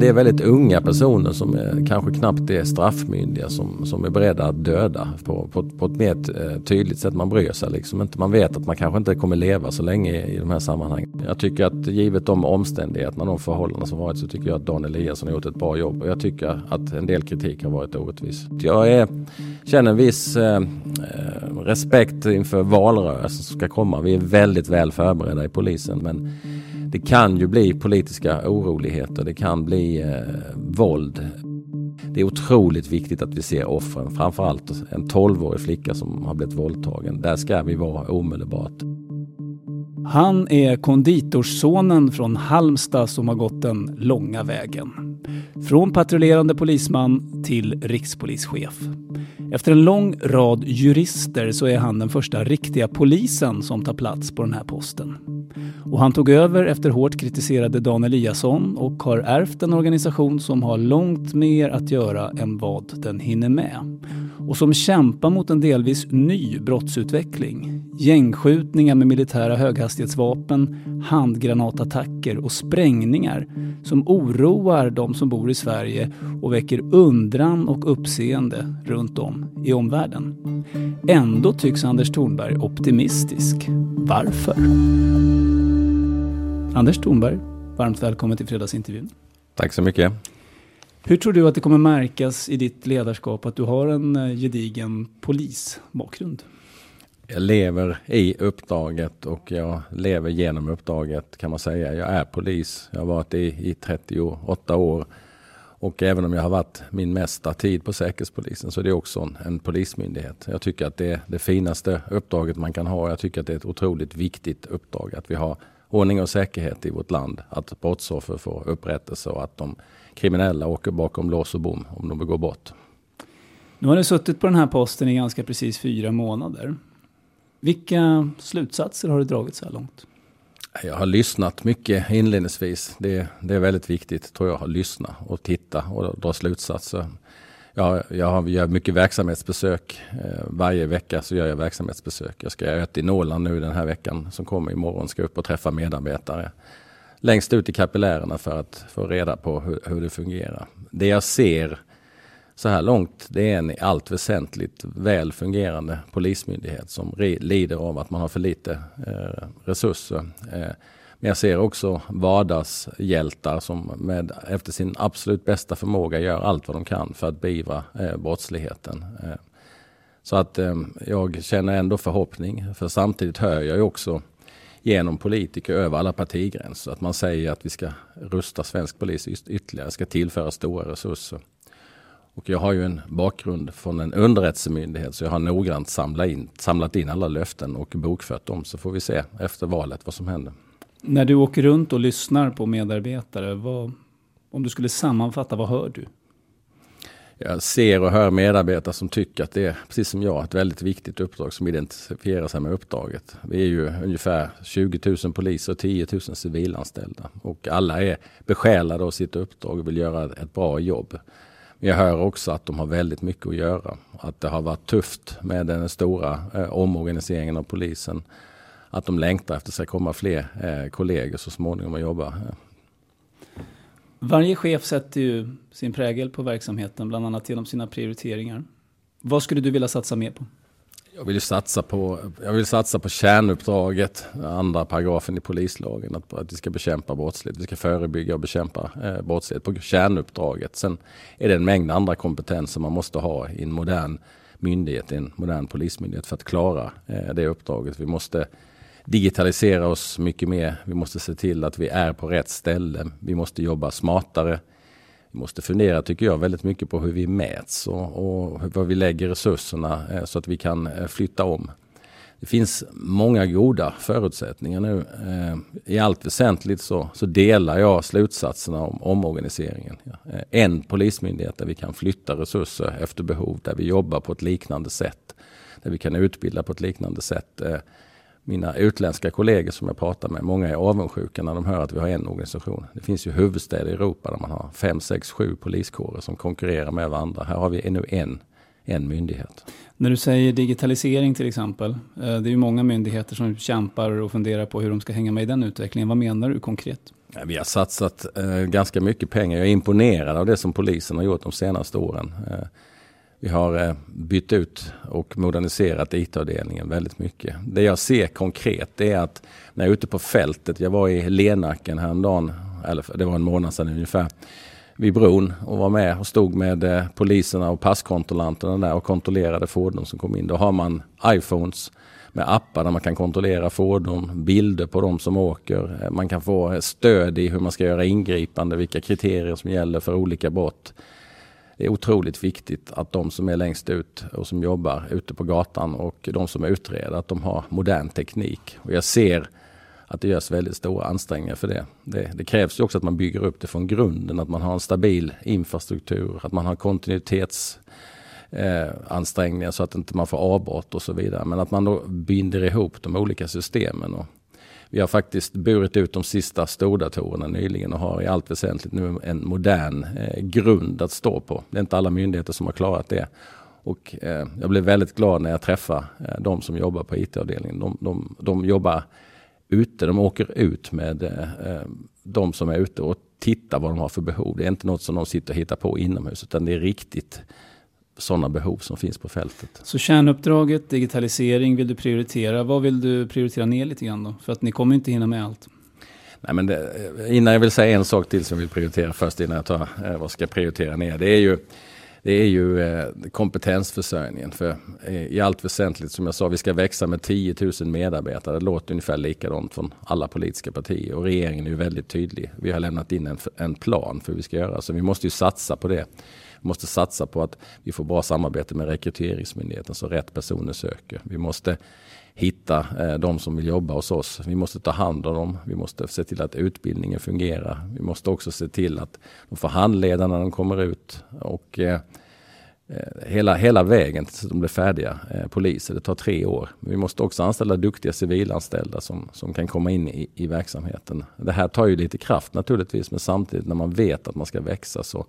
Det är väldigt unga personer som är, kanske knappt är straffmyndiga som, som är beredda att döda på, på, på ett mer eh, tydligt sätt. Man bryr sig liksom inte. Man vet att man kanske inte kommer leva så länge i, i de här sammanhangen. Jag tycker att givet de omständigheterna, de förhållanden som varit så tycker jag att Dan Eliasson har gjort ett bra jobb och jag tycker att en del kritik har varit orättvis. Jag är, känner en viss eh, eh respekt inför valrörelsen som ska komma. Vi är väldigt väl förberedda i polisen men det kan ju bli politiska oroligheter, det kan bli eh, våld. Det är otroligt viktigt att vi ser offren, framförallt en 12-årig flicka som har blivit våldtagen. Där ska vi vara omedelbart. Han är konditorssonen från Halmstad som har gått den långa vägen. Från patrullerande polisman till rikspolischef. Efter en lång rad jurister så är han den första riktiga polisen som tar plats på den här posten. Och han tog över efter hårt kritiserade Dan Eliasson och har ärvt en organisation som har långt mer att göra än vad den hinner med. Och som kämpar mot en delvis ny brottsutveckling. Gängskjutningar med militära höghastighetsvapen, handgranatattacker och sprängningar som oroar de som bor i Sverige och väcker undran och uppseende runt om i omvärlden. Ändå tycks Anders Thornberg optimistisk. Varför? Anders Thornberg, varmt välkommen till fredagsintervjun. Tack så mycket. Hur tror du att det kommer märkas i ditt ledarskap att du har en eh, gedigen polisbakgrund? Jag lever i uppdraget och jag lever genom uppdraget kan man säga. Jag är polis. Jag har varit det i 38 år. Och även om jag har varit min mesta tid på Säkerhetspolisen så är det också en, en polismyndighet. Jag tycker att det är det finaste uppdraget man kan ha. Jag tycker att det är ett otroligt viktigt uppdrag att vi har ordning och säkerhet i vårt land. Att brottsoffer får upprättelse och att de kriminella åker bakom lås och bom om de begår brott. Nu har du suttit på den här posten i ganska precis fyra månader. Vilka slutsatser har du dragit så här långt? Jag har lyssnat mycket inledningsvis. Det, det är väldigt viktigt tror jag att lyssna och titta och dra slutsatser. Jag, jag gör mycket verksamhetsbesök. Eh, varje vecka så gör jag verksamhetsbesök. Jag ska ut i Norrland nu den här veckan som kommer imorgon. Ska upp och träffa medarbetare längst ut i kapillärerna för att få reda på hur, hur det fungerar. Det jag ser så här långt det är en i allt väsentligt väl fungerande polismyndighet som lider av att man har för lite eh, resurser. Eh, men jag ser också vardagshjältar som med, efter sin absolut bästa förmåga gör allt vad de kan för att beivra eh, brottsligheten. Eh, så att eh, jag känner ändå förhoppning. För samtidigt hör jag ju också genom politiker över alla partigränser att man säger att vi ska rusta svensk polis ytterligare, ska tillföra stora resurser. Och jag har ju en bakgrund från en underrättelsemyndighet så jag har noggrant samlat in, samlat in alla löften och bokfört dem så får vi se efter valet vad som händer. När du åker runt och lyssnar på medarbetare, vad, om du skulle sammanfatta, vad hör du? Jag ser och hör medarbetare som tycker att det är, precis som jag, ett väldigt viktigt uppdrag som identifierar sig med uppdraget. Vi är ju ungefär 20 000 poliser och 10 000 civilanställda och alla är besjälade av sitt uppdrag och vill göra ett bra jobb. Men jag hör också att de har väldigt mycket att göra. Att det har varit tufft med den stora eh, omorganiseringen av polisen att de längtar efter sig komma fler eh, kollegor så småningom att jobba. Varje chef sätter ju sin prägel på verksamheten, bland annat genom sina prioriteringar. Vad skulle du vilja satsa mer på? Jag vill satsa på, jag vill satsa på kärnuppdraget, andra paragrafen i polislagen, att, att vi ska bekämpa brottslighet, vi ska förebygga och bekämpa eh, brottslighet på kärnuppdraget. Sen är det en mängd andra kompetenser man måste ha i en modern myndighet, i en modern polismyndighet för att klara eh, det uppdraget. Vi måste digitalisera oss mycket mer. Vi måste se till att vi är på rätt ställe. Vi måste jobba smartare. vi måste fundera, tycker jag, väldigt mycket på hur vi mäts och, och vad vi lägger resurserna eh, så att vi kan eh, flytta om. Det finns många goda förutsättningar nu. Eh, I allt väsentligt så, så delar jag slutsatserna om omorganiseringen. En polismyndighet där vi kan flytta resurser efter behov, där vi jobbar på ett liknande sätt, där vi kan utbilda på ett liknande sätt mina utländska kollegor som jag pratar med, många är avundsjuka när de hör att vi har en organisation. Det finns ju huvudstäder i Europa där man har fem, sex, sju poliskårer som konkurrerar med varandra. Här har vi nu en, en myndighet. När du säger digitalisering till exempel, eh, det är ju många myndigheter som kämpar och funderar på hur de ska hänga med i den utvecklingen. Vad menar du konkret? Vi har satsat eh, ganska mycket pengar. Jag är imponerad av det som polisen har gjort de senaste åren. Vi har eh, bytt ut och moderniserat IT-avdelningen väldigt mycket. Det jag ser konkret är att när jag är ute på fältet, jag var i Lenacken häromdagen, eller det var en månad sedan ungefär, vid bron och var med och stod med eh, poliserna och passkontrollanterna där och kontrollerade fordon som kom in. Då har man iPhones med appar där man kan kontrollera fordon, bilder på de som åker. Eh, man kan få stöd i hur man ska göra ingripande, vilka kriterier som gäller för olika brott det är otroligt viktigt att de som är längst ut och som jobbar ute på gatan och de som är utredare, att de har modern teknik. Och jag ser att det görs väldigt stora ansträngningar för det. det. Det, krävs ju också att man bygger upp det från grunden, att man har en stabil infrastruktur, att man har kontinuitetsansträngningar eh, så att inte man får avbrott och så vidare. Men att man då binder ihop de olika systemen. Och vi har faktiskt burit ut de sista stordatorerna nyligen och har i allt väsentligt nu en modern eh, grund att stå på. Det är inte alla myndigheter som har klarat det. Och eh, jag blev väldigt glad när jag träffade eh, de som jobbar på IT-avdelningen. De, de, de, jobbar ute, de åker ut med eh, eh, de som är ute och tittar vad de har för behov. Det är inte något som de sitter och hittar på inomhus utan det är riktigt sådana behov som finns på fältet. Så kärnuppdraget, digitalisering vill du prioritera. Vad vill du prioritera ner lite grann då? För att ni kommer inte hinna med allt. Nej, men det, innan jag vill säga en sak till som jag vill prioritera först innan jag tar eh, vad ska jag prioritera ner. Det är ju, det är ju eh, kompetensförsörjningen. För eh, i allt väsentligt, som jag sa, vi ska växa med 10 000 medarbetare. Det låter ungefär likadant från alla politiska partier och regeringen är ju väldigt tydlig. Vi har lämnat in en, en plan för hur vi ska göra, så vi måste ju satsa på det. Vi måste satsa på att vi får bra samarbete med Rekryteringsmyndigheten så rätt personer söker. Vi måste hitta eh, de som vill jobba hos oss. Vi måste ta hand om dem. Vi måste se till att utbildningen fungerar. Vi måste också se till att de får handleda när de kommer ut. Och eh, eh, hela, hela vägen tills de blir färdiga eh, poliser. Det tar tre år. Vi måste också anställa duktiga civilanställda som, som kan komma in i, i verksamheten. Det här tar ju lite kraft naturligtvis, men samtidigt när man vet att man ska växa så,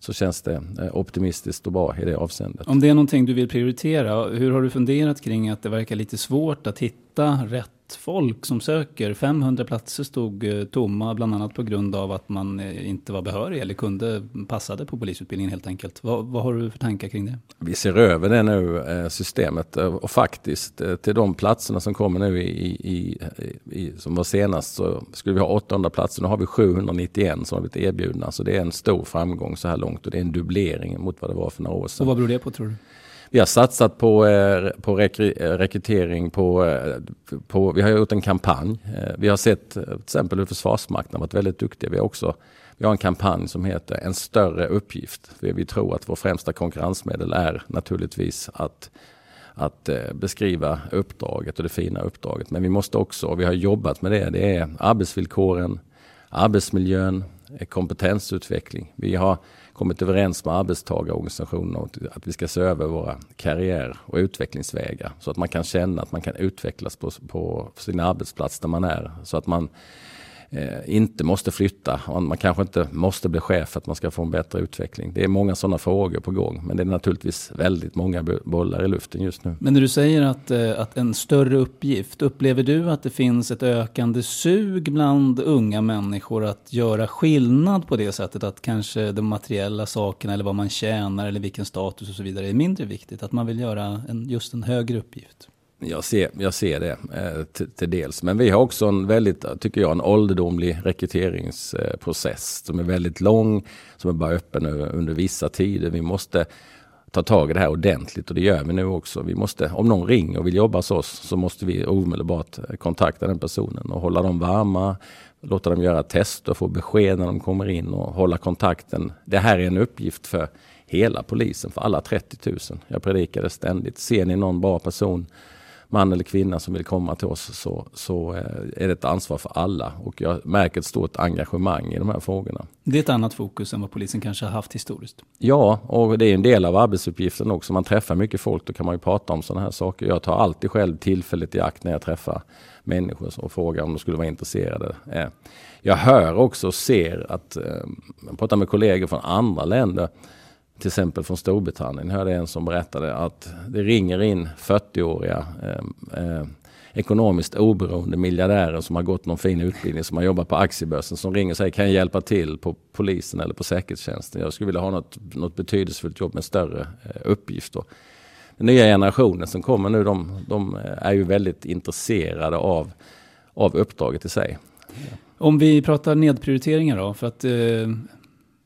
så känns det eh, optimistiskt och bra i det avseendet. Om det är någonting du vill prioritera, hur har du funderat kring att det verkar lite svårt att hitta rätt folk som söker. 500 platser stod eh, tomma, bland annat på grund av att man eh, inte var behörig eller kunde passade på polisutbildningen helt enkelt. Vad, vad har du för tankar kring det? Vi ser över det nu, systemet och faktiskt till de platserna som kommer nu i, i, i, som var senast så skulle vi ha 800 platser. Nu har vi 791 som har blivit erbjudna. Så det är en stor framgång så här långt och det är en dubblering mot vad det var för några år sedan. Och vad beror det på tror du? Vi har satsat på, eh, på eh, rekrytering, på, eh, på, vi har gjort en kampanj. Vi har sett till exempel hur Försvarsmakten har varit väldigt duktiga. Vi har också vi har en kampanj som heter En större uppgift. Vi tror att vår främsta konkurrensmedel är naturligtvis att, att beskriva uppdraget och det fina uppdraget. Men vi måste också, och vi har jobbat med det, det är arbetsvillkoren, arbetsmiljön, kompetensutveckling. Vi har kommit överens med arbetstagarorganisationerna att vi ska se över våra karriär och utvecklingsvägar så att man kan känna att man kan utvecklas på, på sin arbetsplats där man är. Så att man eh, inte måste flytta. Och man kanske inte måste bli chef för att man ska få en bättre utveckling. Det är många sådana frågor på gång. Men det är naturligtvis väldigt många bollar i luften just nu. Men när du säger att, eh, att en större uppgift, upplever du att det finns ett ökande sug bland unga människor att göra skillnad på det sättet? Att kanske de materiella sakerna eller vad man tjänar eller vilken status och så vidare är mindre viktigt? Att man vill göra en, just en högre uppgift? Jag ser, jag ser det eh, till, till, dels. Men vi har också en väldigt, tycker jag, en ålderdomlig rekryteringsprocess som är väldigt lång, som är bara öppen under vissa tider. Vi måste ta tag i det här ordentligt och det gör vi nu också. Vi måste, om någon ringer och vill jobba hos oss så måste vi omedelbart kontakta den personen och hålla dem varma, låta dem göra tester, få besked när de kommer in och hålla kontakten. Det här är en uppgift för hela polisen, för alla 30 000. Jag predikar det ständigt. Ser ni någon bra person man eller kvinna som vill komma till oss så, så eh, är det ett ansvar för alla. Och jag märker ett stort engagemang i de här frågorna. Det är ett annat fokus än vad polisen kanske har haft historiskt. Ja, och det är en del av arbetsuppgiften också. Man träffar mycket folk, då kan man ju prata om sådana här saker. Jag tar alltid själv tillfället i akt när jag träffar människor och frågar om de skulle vara intresserade. Eh, jag hör också och ser att, jag eh, pratar med kollegor från andra länder, till exempel från Storbritannien hörde en som berättade att det ringer in 40-åriga eh, eh, ekonomiskt oberoende miljardärer som har gått någon fin utbildning, som har jobbat på aktiebörsen, som ringer och säger kan jag hjälpa till på polisen eller på säkerhetstjänsten? Jag skulle vilja ha något, något betydelsefullt jobb med större eh, uppgift. Då. Den nya generationen som kommer nu, de, de, eh, är ju väldigt intresserade av, av uppdraget i sig. Om vi pratar nedprioriteringar då, för att eh,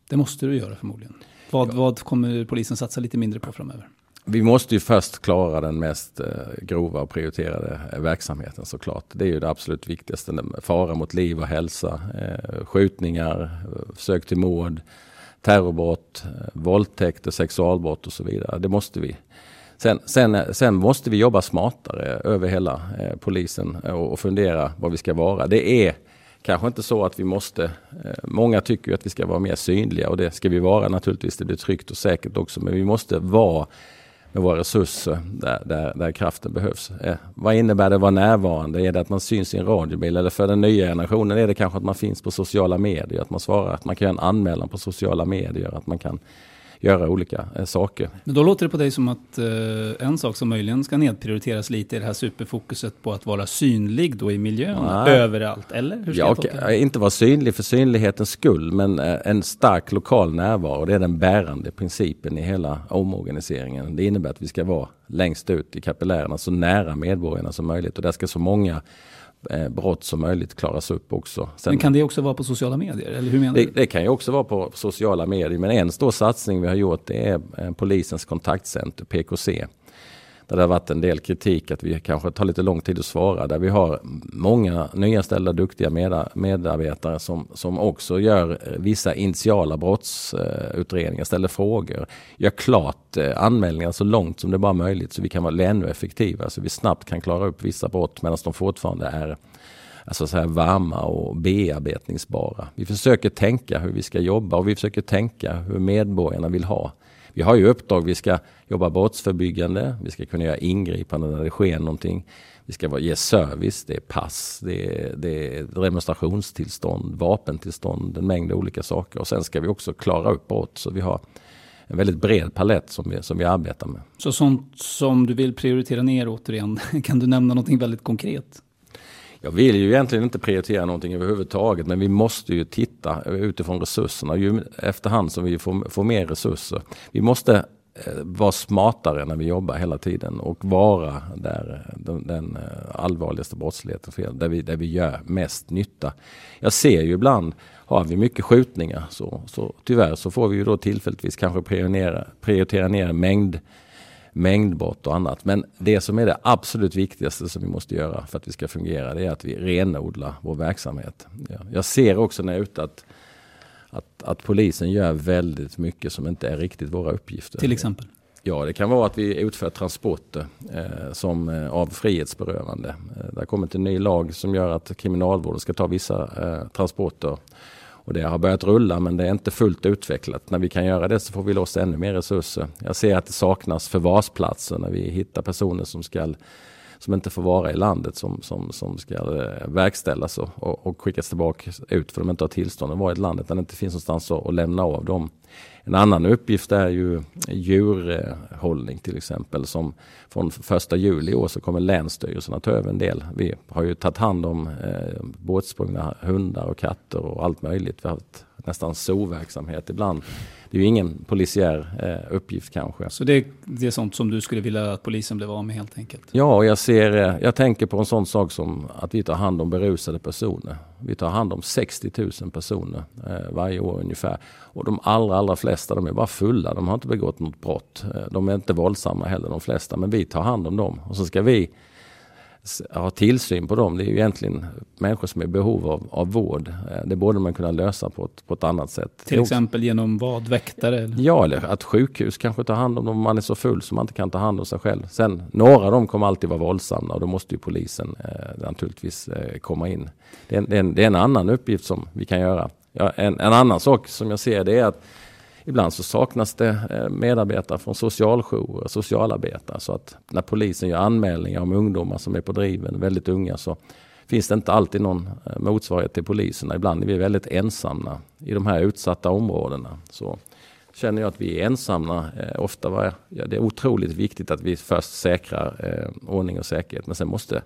det måste du göra förmodligen. Vad, vad kommer polisen satsa lite mindre på framöver? Vi måste ju först klara den mest eh, grova och prioriterade eh, verksamheten såklart. Det är ju det absolut viktigaste. Fara mot liv och hälsa, eh, skjutningar, försök till mord, terrorbrott, våldtäkter, sexualbrott och så vidare. Det måste vi. Sen, sen, sen måste vi jobba smartare över hela polisen och fundera vad vi ska vara. Det är kanske inte så att vi måste, eh, många tycker ju att vi ska vara mer synliga och det ska vi vara naturligtvis. Det blir tryggt och säkert också, men vi måste vara med våra resurser där, där, där kraften behövs. Eh, vad innebär det att vara närvarande? Är det att man syns i en radiobil? Eller för den nya generationen är det kanske att man finns på sociala medier, att man svarar, att man kan göra en anmälan på sociala medier, att man kan göra olika eh, saker. Men då låter det på dig som att eh, en sak som möjligen ska nedprioriteras lite är det här superfokuset på att vara synlig då i miljön Nej. överallt, eller? Hur ska ja, jag inte vara synlig för synlighetens skull, men eh, en stark lokal närvaro. Det är den bärande principen i hela omorganiseringen. Det innebär att vi ska vara längst ut i kapillärerna, så nära medborgarna som möjligt. Och där ska så många brott som möjligt klaras upp också. Sen, men kan det också vara på sociala medier? Eller hur menar det, du? det kan ju också vara på sociala medier. Men en stor satsning vi har gjort det är eh, polisens kontaktcenter PKC där det har varit en del kritik att vi kanske tar lite lång tid att svara. Där vi har många nyanställda duktiga medarbetare som, som också gör eh, vissa initiala brottsutredningar, ställer frågor, gör klart eh, anmälningar så långt som det bara är möjligt så vi kan vara ännu effektivare, så vi snabbt kan klara upp vissa brott medan de fortfarande är alltså så här varma och bearbetningsbara. Vi försöker tänka hur vi ska jobba och vi försöker tänka hur medborgarna vill ha vi har ju uppdrag, vi ska jobba brottsförebyggande, vi ska kunna göra ingripanden när det sker någonting. Vi ska ge service, det är pass, det är, det är demonstrationstillstånd, vapentillstånd, en mängd olika saker. Och sen ska vi också klara upp brott. Så vi har en väldigt bred palett som vi, som vi arbetar med. Så sånt som du vill prioritera ner återigen, kan du nämna någonting väldigt konkret? Jag vill ju egentligen inte prioritera någonting överhuvudtaget men vi måste ju titta utifrån resurserna ju efterhand som vi får, får mer resurser. Vi måste eh, vara smartare när vi jobbar hela tiden och vara där den, den allvarligaste brottsligheten sker, där vi, där vi gör mest nytta. Jag ser ju ibland, har vi mycket skjutningar så, så tyvärr så får vi ju då tillfälligtvis kanske prioritera, prioritera ner mängd mängdbrott och annat. Men det som är det absolut viktigaste som vi måste göra för att vi ska fungera, det är att vi renodlar vår verksamhet. Jag ser också när jag är ute att, att, att polisen gör väldigt mycket som inte är riktigt våra uppgifter. Till exempel? Ja, det kan vara att vi utför transporter eh, som, eh, av frihetsberövande. Eh, det har kommit en ny lag som gör att kriminalvården ska ta vissa eh, transporter och det har börjat rulla men det är inte fullt utvecklat. När vi kan göra det så får vi loss ännu mer resurser. Jag ser att det saknas förvarsplatser när vi hittar personer som ska som inte får vara i landet som, som, som ska eh, verkställas och, och, och skickas tillbaka ut för att de inte har tillstånd att vara i landet där det inte finns någonstans att, att lämna av dem. En annan uppgift är ju djurhållning till exempel. Som från första juli i år så kommer Länsstyrelsen att ta över en del. Vi har ju tagit hand om eh, båtsprungna hundar och katter och allt möjligt. Vi har haft nästan zooverksamhet ibland det är ju ingen polisiär eh, uppgift kanske. Så det, det är sånt som du skulle vilja att polisen blev av med helt enkelt? Ja, och jag, ser, eh, jag tänker på en sån sak som att vi tar hand om berusade personer. Vi tar hand om 60 000 personer eh, varje år ungefär. Och de allra, allra flesta de är bara fulla. De har inte begått något brott. De är inte våldsamma heller de flesta. Men vi tar hand om dem. Och så ska vi ha tillsyn på dem. Det är ju egentligen människor som är i behov av, av vård. Eh, det borde man kunna lösa på ett, på ett annat sätt. Till exempel genom vad? Väktare? Eller? Ja, eller att sjukhus kanske tar hand om dem om man är så full som man inte kan ta hand om sig själv. Sen några av dem kommer alltid vara våldsamma och då måste ju polisen eh, naturligtvis eh, komma in. Det är, det, är en, det är, en, annan uppgift som vi kan göra. Ja, en, en annan sak som jag ser det är att Ibland så saknas det eh, medarbetare från socialjourer, socialarbetare. Så att när polisen gör anmälningar om ungdomar som är på driven, väldigt unga, så finns det inte alltid någon eh, motsvarighet till poliserna. Ibland är vi väldigt ensamma i de här utsatta områdena. Så känner jag att vi är ensamma. Eh, ofta var, ja, det är otroligt viktigt att vi först säkrar eh, ordning och säkerhet. Men sen måste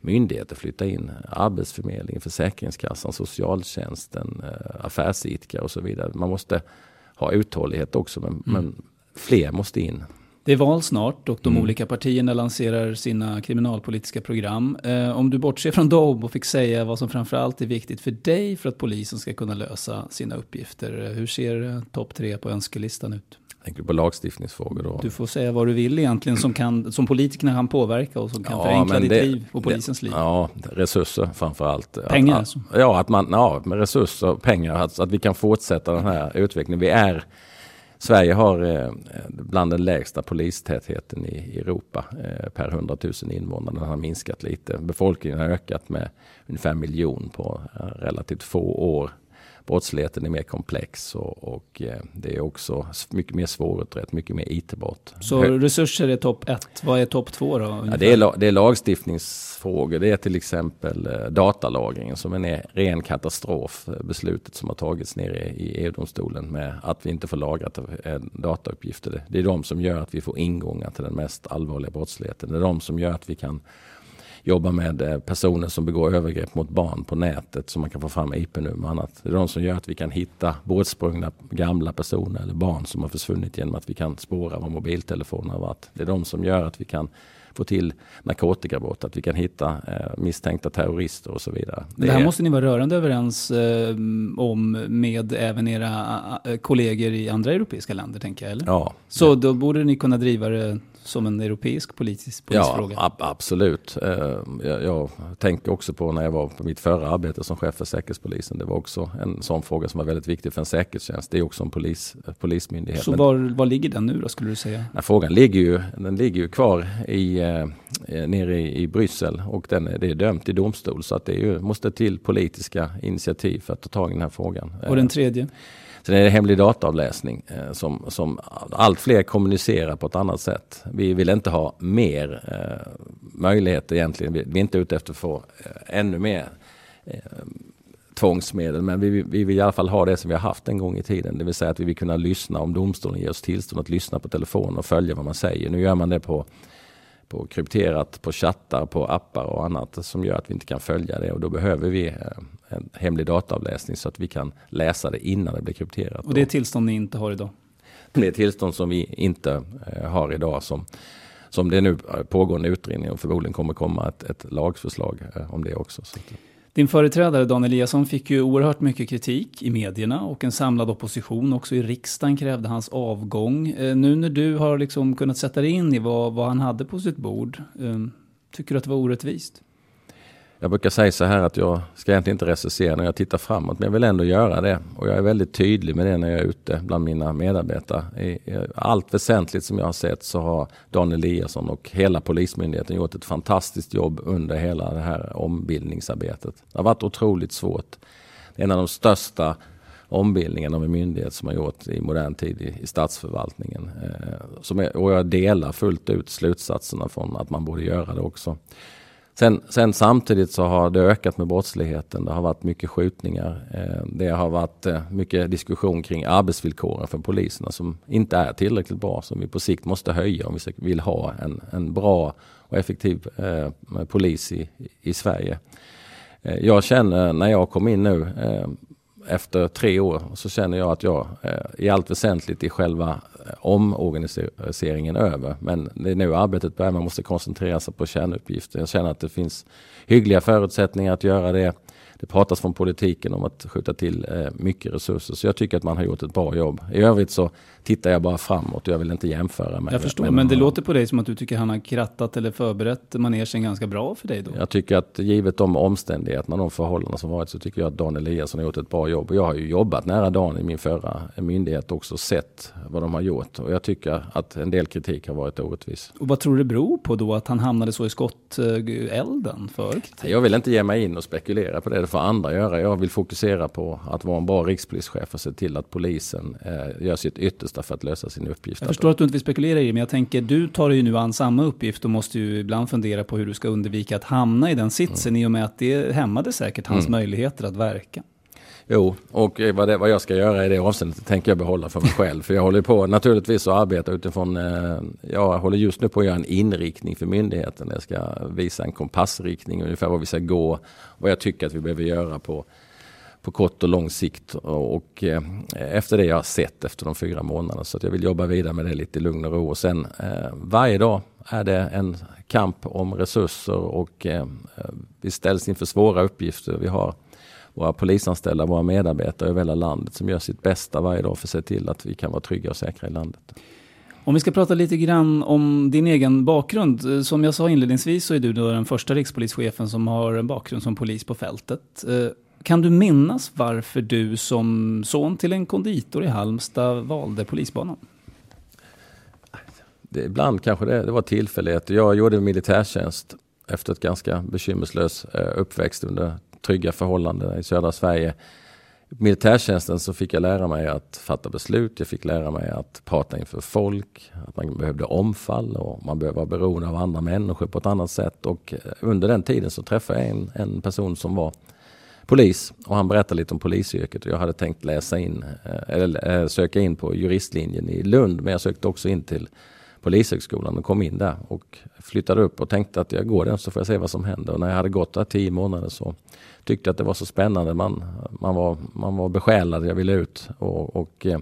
myndigheter flytta in. Arbetsförmedlingen, Försäkringskassan, socialtjänsten, eh, affärsidkare och så vidare. Man måste ha uthållighet också. Men, mm. men fler måste in. Det är val snart och de mm. olika partierna lanserar sina kriminalpolitiska program. Eh, om du bortser från dem och fick säga vad som framförallt är viktigt för dig för att polisen ska kunna lösa sina uppgifter. Hur ser eh, topp tre på önskelistan ut? Tänker du på lagstiftningsfrågor då? Du får säga vad du vill egentligen som, kan, som politikerna kan påverka och som kan ja, förenkla ditt det, liv och polisens det, liv. Ja, resurser framför allt. Pengar alltså? Ja, att man, ja, med resurser, pengar, att, att vi kan fortsätta den här utvecklingen. Vi är, Sverige har eh, bland den lägsta polistätheten i Europa eh, per 100 000 invånare. Den har minskat lite. Befolkningen har ökat med ungefär en miljon på relativt få år brottsligheten är mer komplex och, och eh, det är också mycket mer svårutrett, mycket mer IT-brott. Så resurser är topp ett. Vad är topp två då? Ja, det, är, det är lagstiftningsfrågor. Det är till exempel eh, datalagringen som är en ren katastrof. Eh, beslutet som har tagits nere i EU-domstolen med att vi inte får lagra datauppgifter. Det är de som gör att vi får ingångar till den mest allvarliga brottsligheten. Det är de som gör att vi kan jobba med eh, personer som begår övergrepp mot barn på nätet så man kan få fram IP-nummer och annat. Det är de som gör att vi kan hitta båtsprungna gamla personer eller barn som har försvunnit genom att vi kan spåra var mobiltelefoner har varit. Det är de som gör att vi kan få till narkotikabrott, att vi kan hitta eh, misstänkta terrorister och så vidare. Det, det här är... måste ni vara rörande överens eh, om med även era äh, kollegor i andra europeiska länder, tänker jag? Eller? Ja. Så då borde ni kunna driva det som en europeisk politisk polisfråga? Ja, ab absolut. Eh, jag, jag, tänker också på när jag var på mitt förra arbete som chef för Säkerhetspolisen. Det var också en sån fråga som var väldigt viktig för en säkerhetstjänst. Det är också en polis, polismyndighet. Så var, var ligger den nu då skulle du säga? Nej, frågan ligger ju, den ligger ju kvar i, eh, nere i, i Bryssel och den, det är dömt i domstol. Så att det är ju, måste till politiska initiativ för att ta tag i den här frågan. Och den tredje? Sen är det hemlig dataavläsning eh, som, som allt fler kommunicerar på ett annat sätt. Vi vill inte ha mer eh, möjligheter egentligen. Vi, vi är inte ute efter att få eh, ännu mer eh, tvångsmedel. Men vi, vi vill i alla fall ha det som vi har haft en gång i tiden. Det vill säga att vi vill kunna lyssna om domstolen ger oss tillstånd att lyssna på telefon och följa vad man säger. Nu gör man det på på krypterat på chattar, på appar och annat som gör att vi inte kan följa det och då behöver vi eh, en hemlig dataavläsning så att vi kan läsa det innan det blir krypterat. Och det är tillstånd ni inte har idag? Det är tillstånd som vi inte eh, har idag som, som det nu pågår en utredning och förmodligen kommer komma ett, ett lagförslag eh, om det också. Så din företrädare Dan Eliasson fick ju oerhört mycket kritik i medierna och en samlad opposition också i riksdagen krävde hans avgång. Eh, nu när du har liksom kunnat sätta dig in i vad, vad han hade på sitt bord, eh, tycker du att det var orättvist? Jag brukar säga så här att jag ska egentligen inte recensera när jag tittar framåt, men jag vill ändå göra det. Och jag är väldigt tydlig med det när jag är ute bland mina medarbetare. I allt väsentligt som jag har sett så har Dan Eliasson och hela Polismyndigheten gjort ett fantastiskt jobb under hela det här ombildningsarbetet. Det har varit otroligt svårt. Det är en av de största ombildningarna av en myndighet som har gjort i modern tid i, i statsförvaltningen. Eh, som är, och jag delar fullt ut slutsatserna från att man borde göra det också. Sen, sen, samtidigt så har det ökat med brottsligheten. Det har varit mycket skjutningar. Eh, det har varit eh, mycket diskussion kring arbetsvillkoren för poliserna som inte är tillräckligt bra. Som vi på sikt måste höja om vi vill ha en, en bra och effektiv eh, polis i, i Sverige. Eh, jag känner när jag kom in nu efter tre år så känner jag att jag eh, i allt väsentligt i själva eh, omorganiseringen över. Men det är nu arbetet börjar. Man måste koncentrera sig på kärnuppgifter. Jag känner att det finns hyggliga förutsättningar att göra det. Det pratas från politiken om att skjuta till eh, mycket resurser. Så jag tycker att man har gjort ett bra jobb. I övrigt så tittar jag bara framåt. Jag vill inte jämföra med... Jag förstår, men det låter på dig som att du tycker han har krattat eller förberett manegen ganska bra för dig då? Jag tycker att givet de omständigheterna, de förhållanden som varit, så tycker jag att Dan Eliasson har gjort ett bra jobb. Och jag har ju jobbat nära Dan i min förra myndighet också, sett vad de har gjort. Och jag tycker att en del kritik har varit orättvis. Och vad tror du det beror på då, att han hamnade så i skottelden för kritik? Jag vill inte ge mig in och spekulera på det får andra göra. Jag vill fokusera på att vara en bra rikspolischef och se till att polisen eh, gör sitt yttersta för att lösa sin uppgift. Jag förstår att du inte vill spekulera i det, men jag tänker, du tar ju nu an samma uppgift och måste ju ibland fundera på hur du ska undvika att hamna i den sitsen mm. i och med att det hämmade säkert hans mm. möjligheter att verka. Jo, och vad, det, vad jag ska göra i det avseendet tänker jag behålla för mig själv. För jag håller på naturligtvis att arbeta utifrån, eh, jag håller just nu på att göra en inriktning för myndigheten. Jag ska visa en kompassriktning, ungefär vad vi ska gå, vad jag tycker att vi behöver göra på på kort och lång sikt. Och, eh, efter det jag har sett efter de fyra månaderna. Så att jag vill jobba vidare med det lite i lugn och ro. Och sen eh, varje dag är det en kamp om resurser och eh, vi ställs inför svåra uppgifter. Vi har våra polisanställda, våra medarbetare över hela landet som gör sitt bästa varje dag för att se till att vi kan vara trygga och säkra i landet. Om vi ska prata lite grann om din egen bakgrund. Som jag sa inledningsvis så är du då den första rikspolischefen som har en bakgrund som polis på fältet. Kan du minnas varför du som son till en konditor i Halmstad valde polisbanan? Det, ibland kanske det, det var tillfällighet. Jag gjorde militärtjänst efter ett ganska bekymmerslös eh, uppväxt under trygga förhållanden i södra Sverige. I militärtjänsten så fick jag lära mig att fatta beslut. Jag fick lära mig att prata inför folk, att man behövde omfall och man behövde vara beroende av andra människor på ett annat sätt. Och eh, under den tiden så träffade jag en, en person som var polis och han berättade lite om polisyrket och jag hade tänkt läsa in, eh, eller eh, söka in på juristlinjen i Lund men jag sökte också in till Polishögskolan och kom in där och flyttade upp och tänkte att jag går den så får jag se vad som händer. Och när jag hade gått där tio månader så tyckte jag att det var så spännande. Man, man, var, man var besjälad, jag ville ut och, och eh,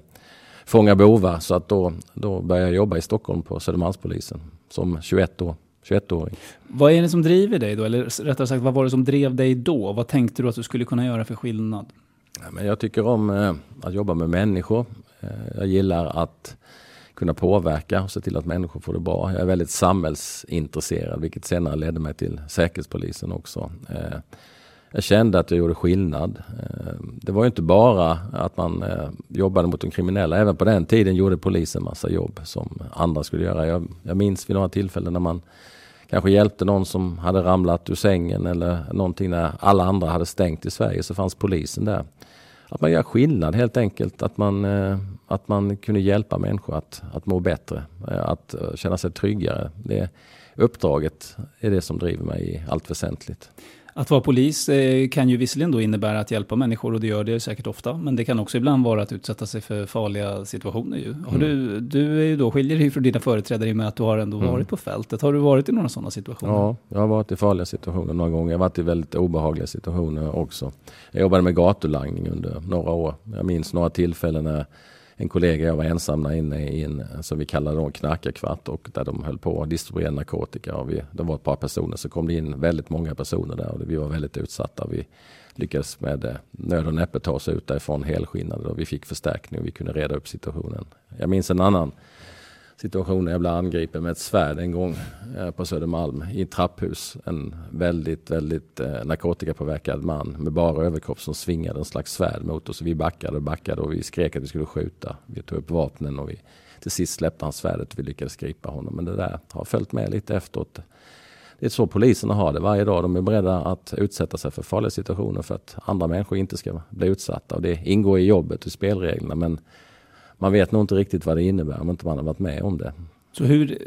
fånga bovar. Så att då, då började jag jobba i Stockholm på Södermalmspolisen som 21 år. 21-åring. Vad är det som driver dig då? Eller rättare sagt, vad var det som drev dig då? Vad tänkte du att du skulle kunna göra för skillnad? Ja, men jag tycker om eh, att jobba med människor. Eh, jag gillar att kunna påverka och se till att människor får det bra. Jag är väldigt samhällsintresserad, vilket senare ledde mig till Säkerhetspolisen också. Eh, jag kände att jag gjorde skillnad. Eh, det var ju inte bara att man eh, jobbade mot de kriminella. Även på den tiden gjorde polisen massa jobb som andra skulle göra. Jag, jag minns vid några tillfällen när man kanske hjälpte någon som hade ramlat ur sängen eller någonting när alla andra hade stängt i Sverige så fanns polisen där. Att man gör skillnad helt enkelt. Att man, eh, att man kunde hjälpa människor att, att må bättre, eh, att eh, känna sig tryggare. Det uppdraget är det som driver mig i allt väsentligt. Att vara polis eh, kan ju visserligen då innebära att hjälpa människor och det gör det säkert ofta. Men det kan också ibland vara att utsätta sig för farliga situationer. Ju. Mm. du, du är ju då, skiljer dig från dina företrädare i och med att du har ändå mm. varit på fältet. Har du varit i några sådana situationer? Ja, jag har varit i farliga situationer några gånger. Jag har varit i väldigt obehagliga situationer också. Jag jobbade med gatulangning under några år. Jag minns några tillfällen när en kollega jag var ensamma inne i en, som vi kallade då knarkarkvart och där de höll på att distribuera narkotika. Och vi, det var ett par personer så kom det in väldigt många personer där och vi var väldigt utsatta. Vi lyckades med eh, nöd och näppe ta oss ut därifrån helskinnade och vi fick förstärkning och vi kunde reda upp situationen. Jag minns en annan situation när jag blev angripen med ett svärd en gång eh, på Södermalm i ett trapphus. En väldigt, väldigt eh, narkotikapåverkad man med bara överkropp som svingade en slags svärd mot oss. Vi backade och backade och vi skrek att vi skulle skjuta. Vi tog upp vapnen och vi till sist släppte han svärdet och vi lyckades gripa honom. Men det där har följt med lite efteråt. Det är så poliserna har det varje dag. De är beredda att utsätta sig för farliga situationer för att andra människor inte ska bli utsatta. Och det ingår i jobbet och spelreglerna. Men man vet nog inte riktigt vad det innebär om inte man har varit med om det. Så hur,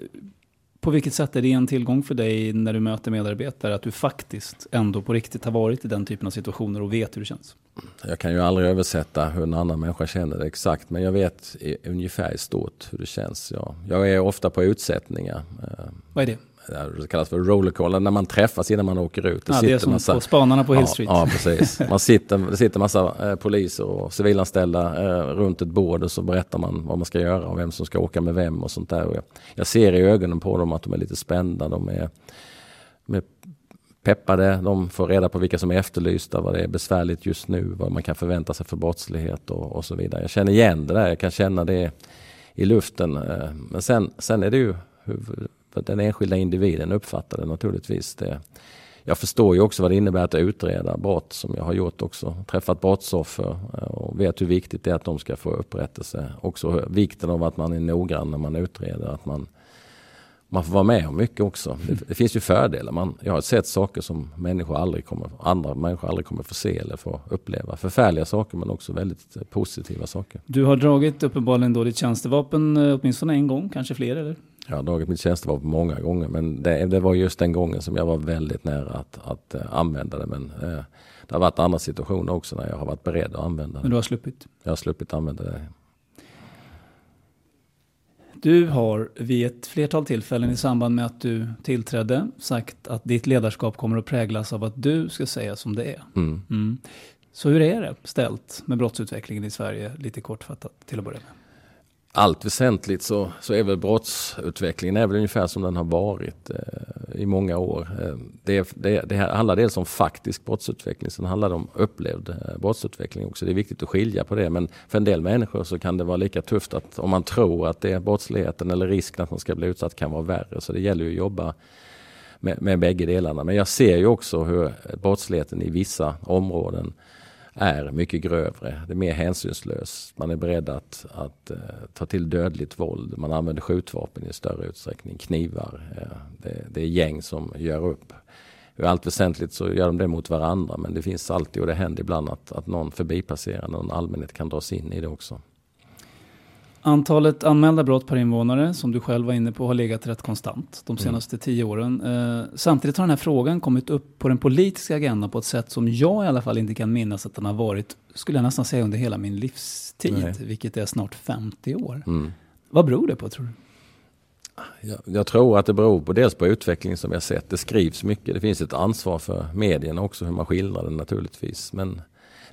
på vilket sätt är det en tillgång för dig när du möter medarbetare att du faktiskt ändå på riktigt har varit i den typen av situationer och vet hur det känns? Jag kan ju aldrig översätta hur en annan människa känner det exakt men jag vet i, ungefär i stort hur det känns. Ja. Jag är ofta på utsättningar. Vad är det? Det kallas för rollercaller, när man träffas innan man åker ut. Det, ja, det är som massa, på spanarna på Hill Street. Ja, ja precis. Man sitter, det sitter massa eh, poliser och civilanställda eh, runt ett bord och så berättar man vad man ska göra och vem som ska åka med vem och sånt där. Och jag, jag ser i ögonen på dem att de är lite spända. De är, de är peppade, de får reda på vilka som är efterlysta, vad det är besvärligt just nu, vad man kan förvänta sig för brottslighet och, och så vidare. Jag känner igen det där, jag kan känna det i luften. Eh, men sen, sen är det ju den enskilda individen uppfattar det naturligtvis. Det, jag förstår ju också vad det innebär att utreda brott som jag har gjort också. Träffat brottsoffer eh, och vet hur viktigt det är att de ska få upprättelse. Också vikten av att man är noggrann när man utreder. Att man, man får vara med om mycket också. Det, det finns ju fördelar. Man, jag har sett saker som människor aldrig kommer, andra människor aldrig kommer få se eller få uppleva. Förfärliga saker men också väldigt positiva saker. Du har dragit uppenbarligen då ditt tjänstevapen eh, åtminstone en gång, kanske fler eller? Jag har dragit mitt tjänstevapen många gånger men det, det, var just den gången som jag var väldigt nära att, att uh, använda det. Men uh, det har varit andra situationer också när jag har varit beredd att använda det. Men du har sluppit? Jag har sluppit använda det. Du har vid ett flertal tillfällen i samband med att du tillträdde sagt att ditt ledarskap kommer att präglas av att du ska säga som det är. Mm. Mm. Så hur är det ställt med brottsutvecklingen i Sverige, lite kortfattat till att börja med? Allt väsentligt så, så är väl brottsutvecklingen är väl ungefär som den har varit eh, i många år. Eh, det, det, det handlar dels om faktisk brottsutveckling, sen handlar det om upplevd eh, brottsutveckling också. Det är viktigt att skilja på det men för en del människor så kan det vara lika tufft att om man tror att det är brottsligheten eller risken att man ska bli utsatt kan vara värre. Så det gäller ju att jobba med, med bägge delarna. Men jag ser ju också hur brottsligheten i vissa områden är mycket grövre. Det är mer hänsynslöst. Man är beredd att, att uh, ta till dödligt våld. Man använder skjutvapen i större utsträckning, knivar. Uh, det, det, är gäng som gör upp. I allt väsentligt så gör de det mot varandra men det finns alltid och det händer ibland att, att någon förbipasserande, någon allmänhet kan dras in i det också. Antalet anmälda brott per invånare, som du själv var inne på, har legat rätt konstant de mm. senaste mm. tio åren. Eh, samtidigt har den här frågan kommit upp på den politiska agendan på ett sätt som jag i alla fall inte kan minnas att den har varit, skulle jag nästan säga, under hela min livstid, Nej. vilket är snart 50 år. Mm. Vad beror det på, tror du? Jag, jag, tror att det beror på dels på utvecklingen som vi har sett. Det skrivs mycket. Det finns ett ansvar för medierna också hur man skildrar det naturligtvis. Men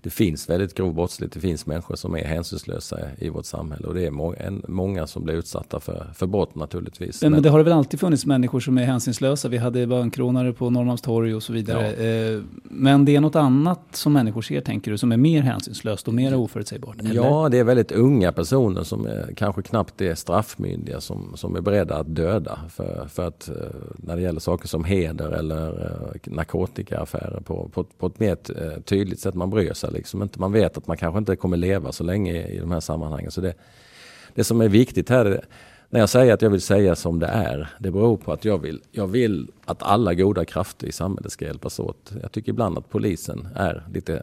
det finns väldigt grov brottslighet. Det finns människor som är hänsynslösa i vårt samhälle och det är må många som blir utsatta för, för brott naturligtvis. Men, men det har väl alltid funnits människor som är hänsynslösa. Vi hade bankrånare på Norrmalmstorg och så vidare. Ja. Eh, men det är något annat som människor ser, tänker du, som är mer hänsynslöst och mer oförutsägbart? Eller? Ja, det är väldigt unga personer som är, kanske knappt är straffmyndiga som, som är beredda att döda för, för att eh, när det gäller saker som heder eller eh, narkotikaaffärer på, på, på ett mer tydligt sätt. Man bryr sig liksom inte. Man vet att man kanske inte kommer leva så länge i de här sammanhangen. Så det, det som är viktigt här, när jag säger att jag vill säga som det är, det beror på att jag vill, jag vill att alla goda krafter i samhället ska hjälpas åt. Jag tycker ibland att polisen är lite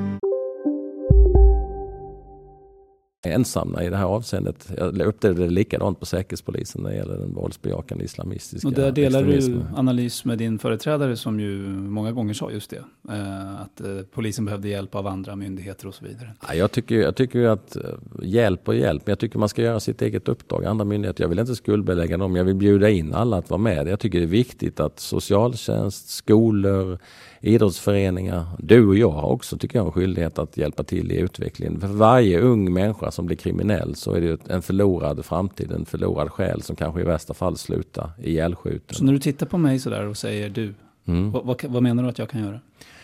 Ensamma i det här avseendet. Jag upplevde det likadant på Säkerhetspolisen när det gäller den våldsbejakande islamistiska Och där delar du analys med din företrädare som ju många gånger sa just det. Eh, att eh, polisen behövde hjälp av andra myndigheter och så vidare. Ja, jag tycker, jag tycker att eh, hjälp och hjälp, men jag tycker man ska göra sitt eget uppdrag. Andra myndigheter, jag vill inte skuldbelägga dem, jag vill bjuda in alla att vara med. Jag tycker det är viktigt att socialtjänst, skolor, idrottsföreningar, du och jag har också tycker jag en skyldighet att hjälpa till i utvecklingen. För varje ung människa som blir kriminell så är det en förlorad framtid, en förlorad själ som kanske i värsta fall slutar ihjälskjuten. Så när du tittar på mig sådär och säger du, Mm. Vad, vad, vad, menar du att jag kan göra?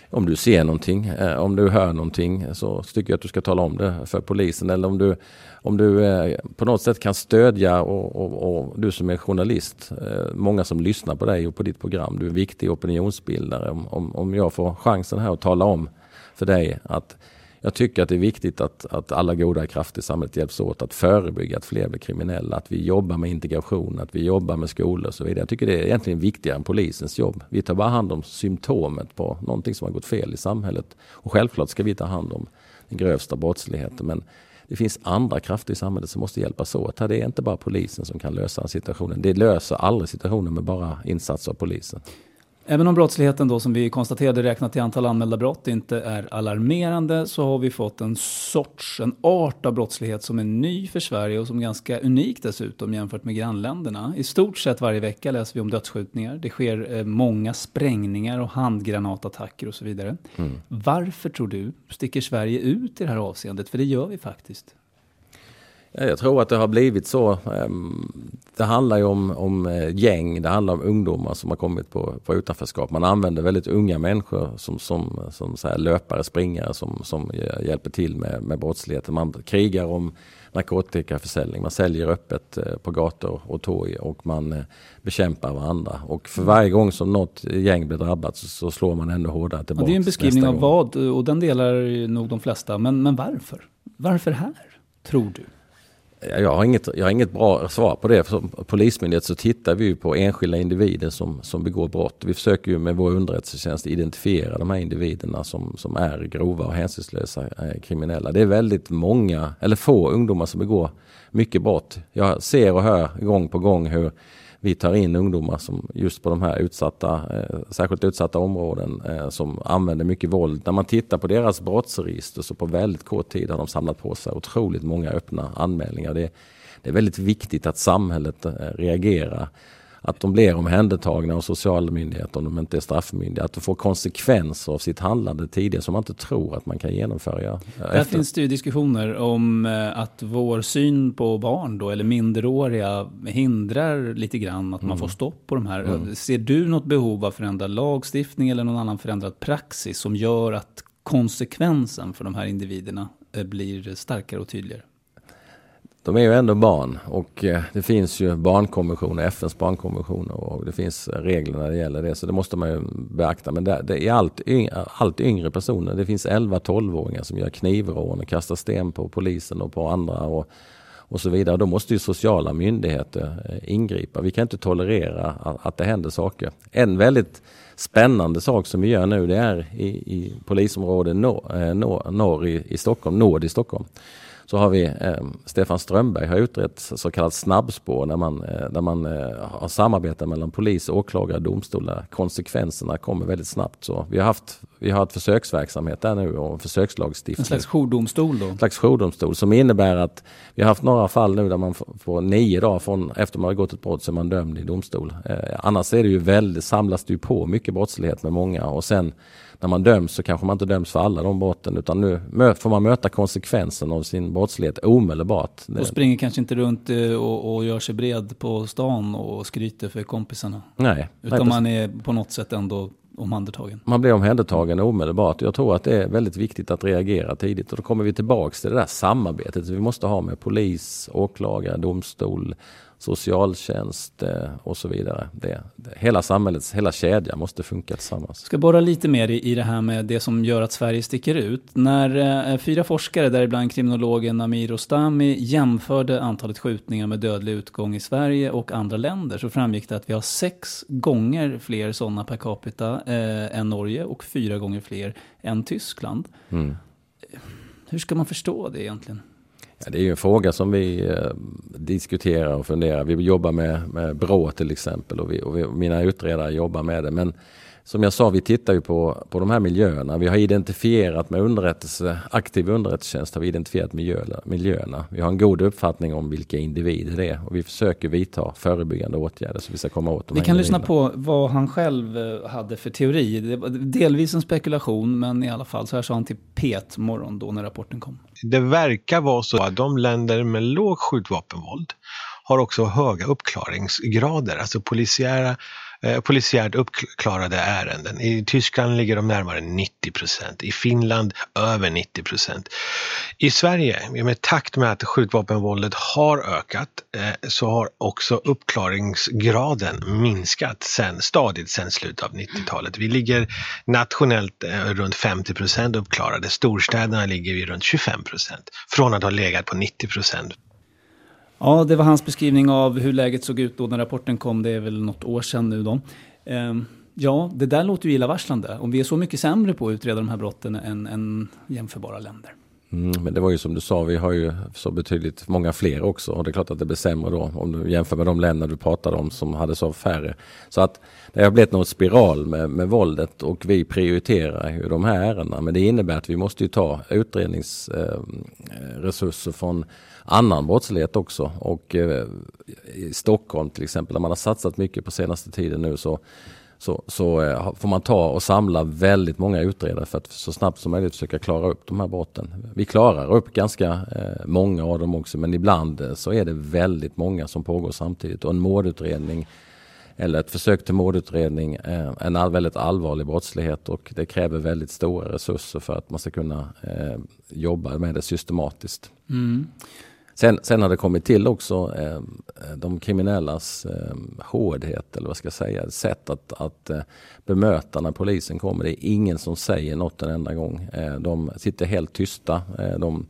Om du ser någonting, eh, om du hör någonting så tycker jag att du ska tala om det för polisen. Eller om du, om du eh, på något sätt kan stödja och, och, och, du som är journalist, eh, många som lyssnar på dig och på ditt program, du är en viktig opinionsbildare. Om, om, om jag får chansen här att tala om för dig att jag tycker att det är viktigt att, att alla goda krafter i samhället hjälps åt att förebygga att fler blir kriminella. Att vi jobbar med integration, att vi jobbar med skolor och så vidare. Jag tycker det är egentligen viktigare än polisens jobb. Vi tar bara hand om symptomet på någonting som har gått fel i samhället. Och självklart ska vi ta hand om den grövsta brottsligheten. Men det finns andra krafter i samhället som måste hjälpas åt. Det är inte bara polisen som kan lösa situationen. Det löser aldrig situationen med bara insatser av polisen. Även om brottsligheten då som vi konstaterade räknat i antal anmälda brott inte är alarmerande så har vi fått en sorts, en art av brottslighet som är ny för Sverige och som är ganska unik dessutom jämfört med grannländerna. I stort sett varje vecka läser vi om dödsskjutningar. Det sker eh, många sprängningar och handgranatattacker och så vidare. Mm. Varför tror du sticker Sverige ut i det här avseendet? För det gör vi faktiskt. Jag tror att det har blivit så. Ehm, det handlar ju om, om eh, gäng, det handlar om ungdomar som har kommit på, på utanförskap. Man använder väldigt unga människor som, som, som så löpare, springare som, som hjälper till med, med brottsligheten. Man krigar om narkotikaförsäljning, man säljer öppet eh, på gator och torg och man eh, bekämpar varandra. Och för varje gång som något gäng blir drabbat så, så slår man ännu hårdare tillbaka. Ja, det är en beskrivning av vad, och den delar nog de flesta. Men, men varför? Varför här, tror du? Jag har, inget, jag har inget bra svar på det. Som polismyndighet så tittar vi på enskilda individer som, som begår brott. Vi försöker ju med vår underrättelsetjänst identifiera de här individerna som, som är grova och hänsynslösa eh, kriminella. Det är väldigt många, eller få ungdomar som begår mycket brott. Jag ser och hör gång på gång hur vi tar in ungdomar som just på de här utsatta, eh, särskilt utsatta områden eh, som använder mycket våld. När man tittar på deras brottsregister så på väldigt kort tid har de samlat på sig otroligt många öppna anmälningar. Det, det är väldigt viktigt att samhället eh, reagerar att de blir omhändertagna av sociala myndigheter om de inte är straffmyndiga. Att de får konsekvenser av sitt handlande tidigare som man inte tror att man kan genomföra. Där finns det ju diskussioner om eh, att vår syn på barn då, eller minderåriga hindrar lite grann att mm. man får stopp på de här. Mm. Ser du något behov av förändrad lagstiftning eller någon annan förändrad praxis som gör att konsekvensen för de här individerna eh, blir starkare och tydligare? De är ju ändå barn och eh, det finns ju barnkonventioner, FNs barnkonventioner och det finns regler när det gäller det. Så det måste man ju beakta. Men det, det är allt yngre, allt yngre personer. Det finns 11-12-åringar som gör knivrån och kastar sten på polisen och på andra. Och, och så vidare. Då måste ju sociala myndigheter eh, ingripa. Vi kan inte tolerera att det händer saker. En väldigt spännande sak som vi gör nu det är i, i polisområdet norr, eh, norr, norr i, i Stockholm, nord i Stockholm så har vi eh, Stefan Strömberg har utrett så kallat snabbspår där man, eh, där man eh, har samarbete mellan polis, åklagare, domstolar. Konsekvenserna kommer väldigt snabbt. Så vi har haft vi har haft försöksverksamhet där nu och försökslagstiftning. En slags jourdomstol då? En slags jourdomstol som innebär att vi har haft några fall nu där man får nio dagar från efter man har gått ett brott så är man dömd i domstol. Eh, annars är det ju väldigt, samlas det ju på mycket brottslighet med många och sen när man döms så kanske man inte döms för alla de brotten utan nu får man möta konsekvensen av sin brottslighet omedelbart. Och springer kanske inte runt eh, och, och gör sig bred på stan och skryter för kompisarna. Nej. Utan nej, man är på något sätt ändå omhändertagen. Man blir omhändertagen omedelbart. Jag tror att det är väldigt viktigt att reagera tidigt och då kommer vi tillbaks till det där samarbetet vi måste ha med polis, åklagare, domstol, socialtjänst eh, och så vidare. Det, det, hela samhällets, hela kedjan måste funka tillsammans. Jag ska borra lite mer i, i det här med det som gör att Sverige sticker ut. När eh, fyra forskare, däribland kriminologen Amir Ostami, jämförde antalet skjutningar med dödlig utgång i Sverige och andra länder så framgick det att vi har sex gånger fler sådana per capita eh, än Norge och fyra gånger fler än Tyskland. Mm. Hur ska man förstå det egentligen? Ja, det är ju en fråga som vi eh, diskuterar och funderar. Vi jobbar med, med BRÅ till exempel och, vi, och, vi, och mina utredare jobbar med det. Men som jag sa, vi tittar ju på, på de här miljöerna. Vi har identifierat med underrättelse, aktiv underrättelsetjänst har vi identifierat miljöerna, miljöerna. Vi har en god uppfattning om vilka individer det är och vi försöker vidta förebyggande åtgärder så vi ska komma åt de Vi kan lyssna på vad han själv eh, hade för teori. Det var delvis en spekulation, men i alla fall så här sa han till Pet morgon då när rapporten kom. Det verkar vara så att de länder med låg skjutvapenvåld har också höga uppklaringsgrader, alltså polisiära Eh, polisiärt uppklarade ärenden. I Tyskland ligger de närmare 90 procent, i Finland över 90 procent. I Sverige, med takt med att skjutvapenvåldet har ökat, eh, så har också uppklaringsgraden minskat sen, stadigt sedan slutet av 90-talet. Vi ligger nationellt eh, runt 50 procent uppklarade, storstäderna ligger vi runt 25 procent, från att ha legat på 90 procent. Ja, det var hans beskrivning av hur läget såg ut då när rapporten kom. Det är väl något år sedan nu då. Ehm, ja, det där låter ju illavarslande. Om vi är så mycket sämre på att utreda de här brotten än, än jämförbara länder. Mm, men det var ju som du sa, vi har ju så betydligt många fler också och det är klart att det blir sämre då om du jämför med de länder du pratade om som hade så färre. Så att det har blivit någon spiral med, med våldet och vi prioriterar ju de här ärendena. Men det innebär att vi måste ju ta utredningsresurser eh, från annan brottslighet också. Och eh, i Stockholm till exempel, där man har satsat mycket på senaste tiden nu så så, så eh, får man ta och samla väldigt många utredare för att så snabbt som möjligt försöka klara upp de här brotten. Vi klarar upp ganska eh, många av dem också men ibland eh, så är det väldigt många som pågår samtidigt och en mordutredning eller ett försök till mordutredning är en väldigt allvarlig brottslighet och det kräver väldigt stora resurser för att man ska kunna eh, jobba med det systematiskt. Mm. Sen, sen har det kommit till också eh, de kriminellas eh, hårdhet eller vad ska jag säga, sätt att, att eh, bemöta när polisen kommer. Det är ingen som säger något en enda gång. Eh, de sitter helt tysta. Eh, de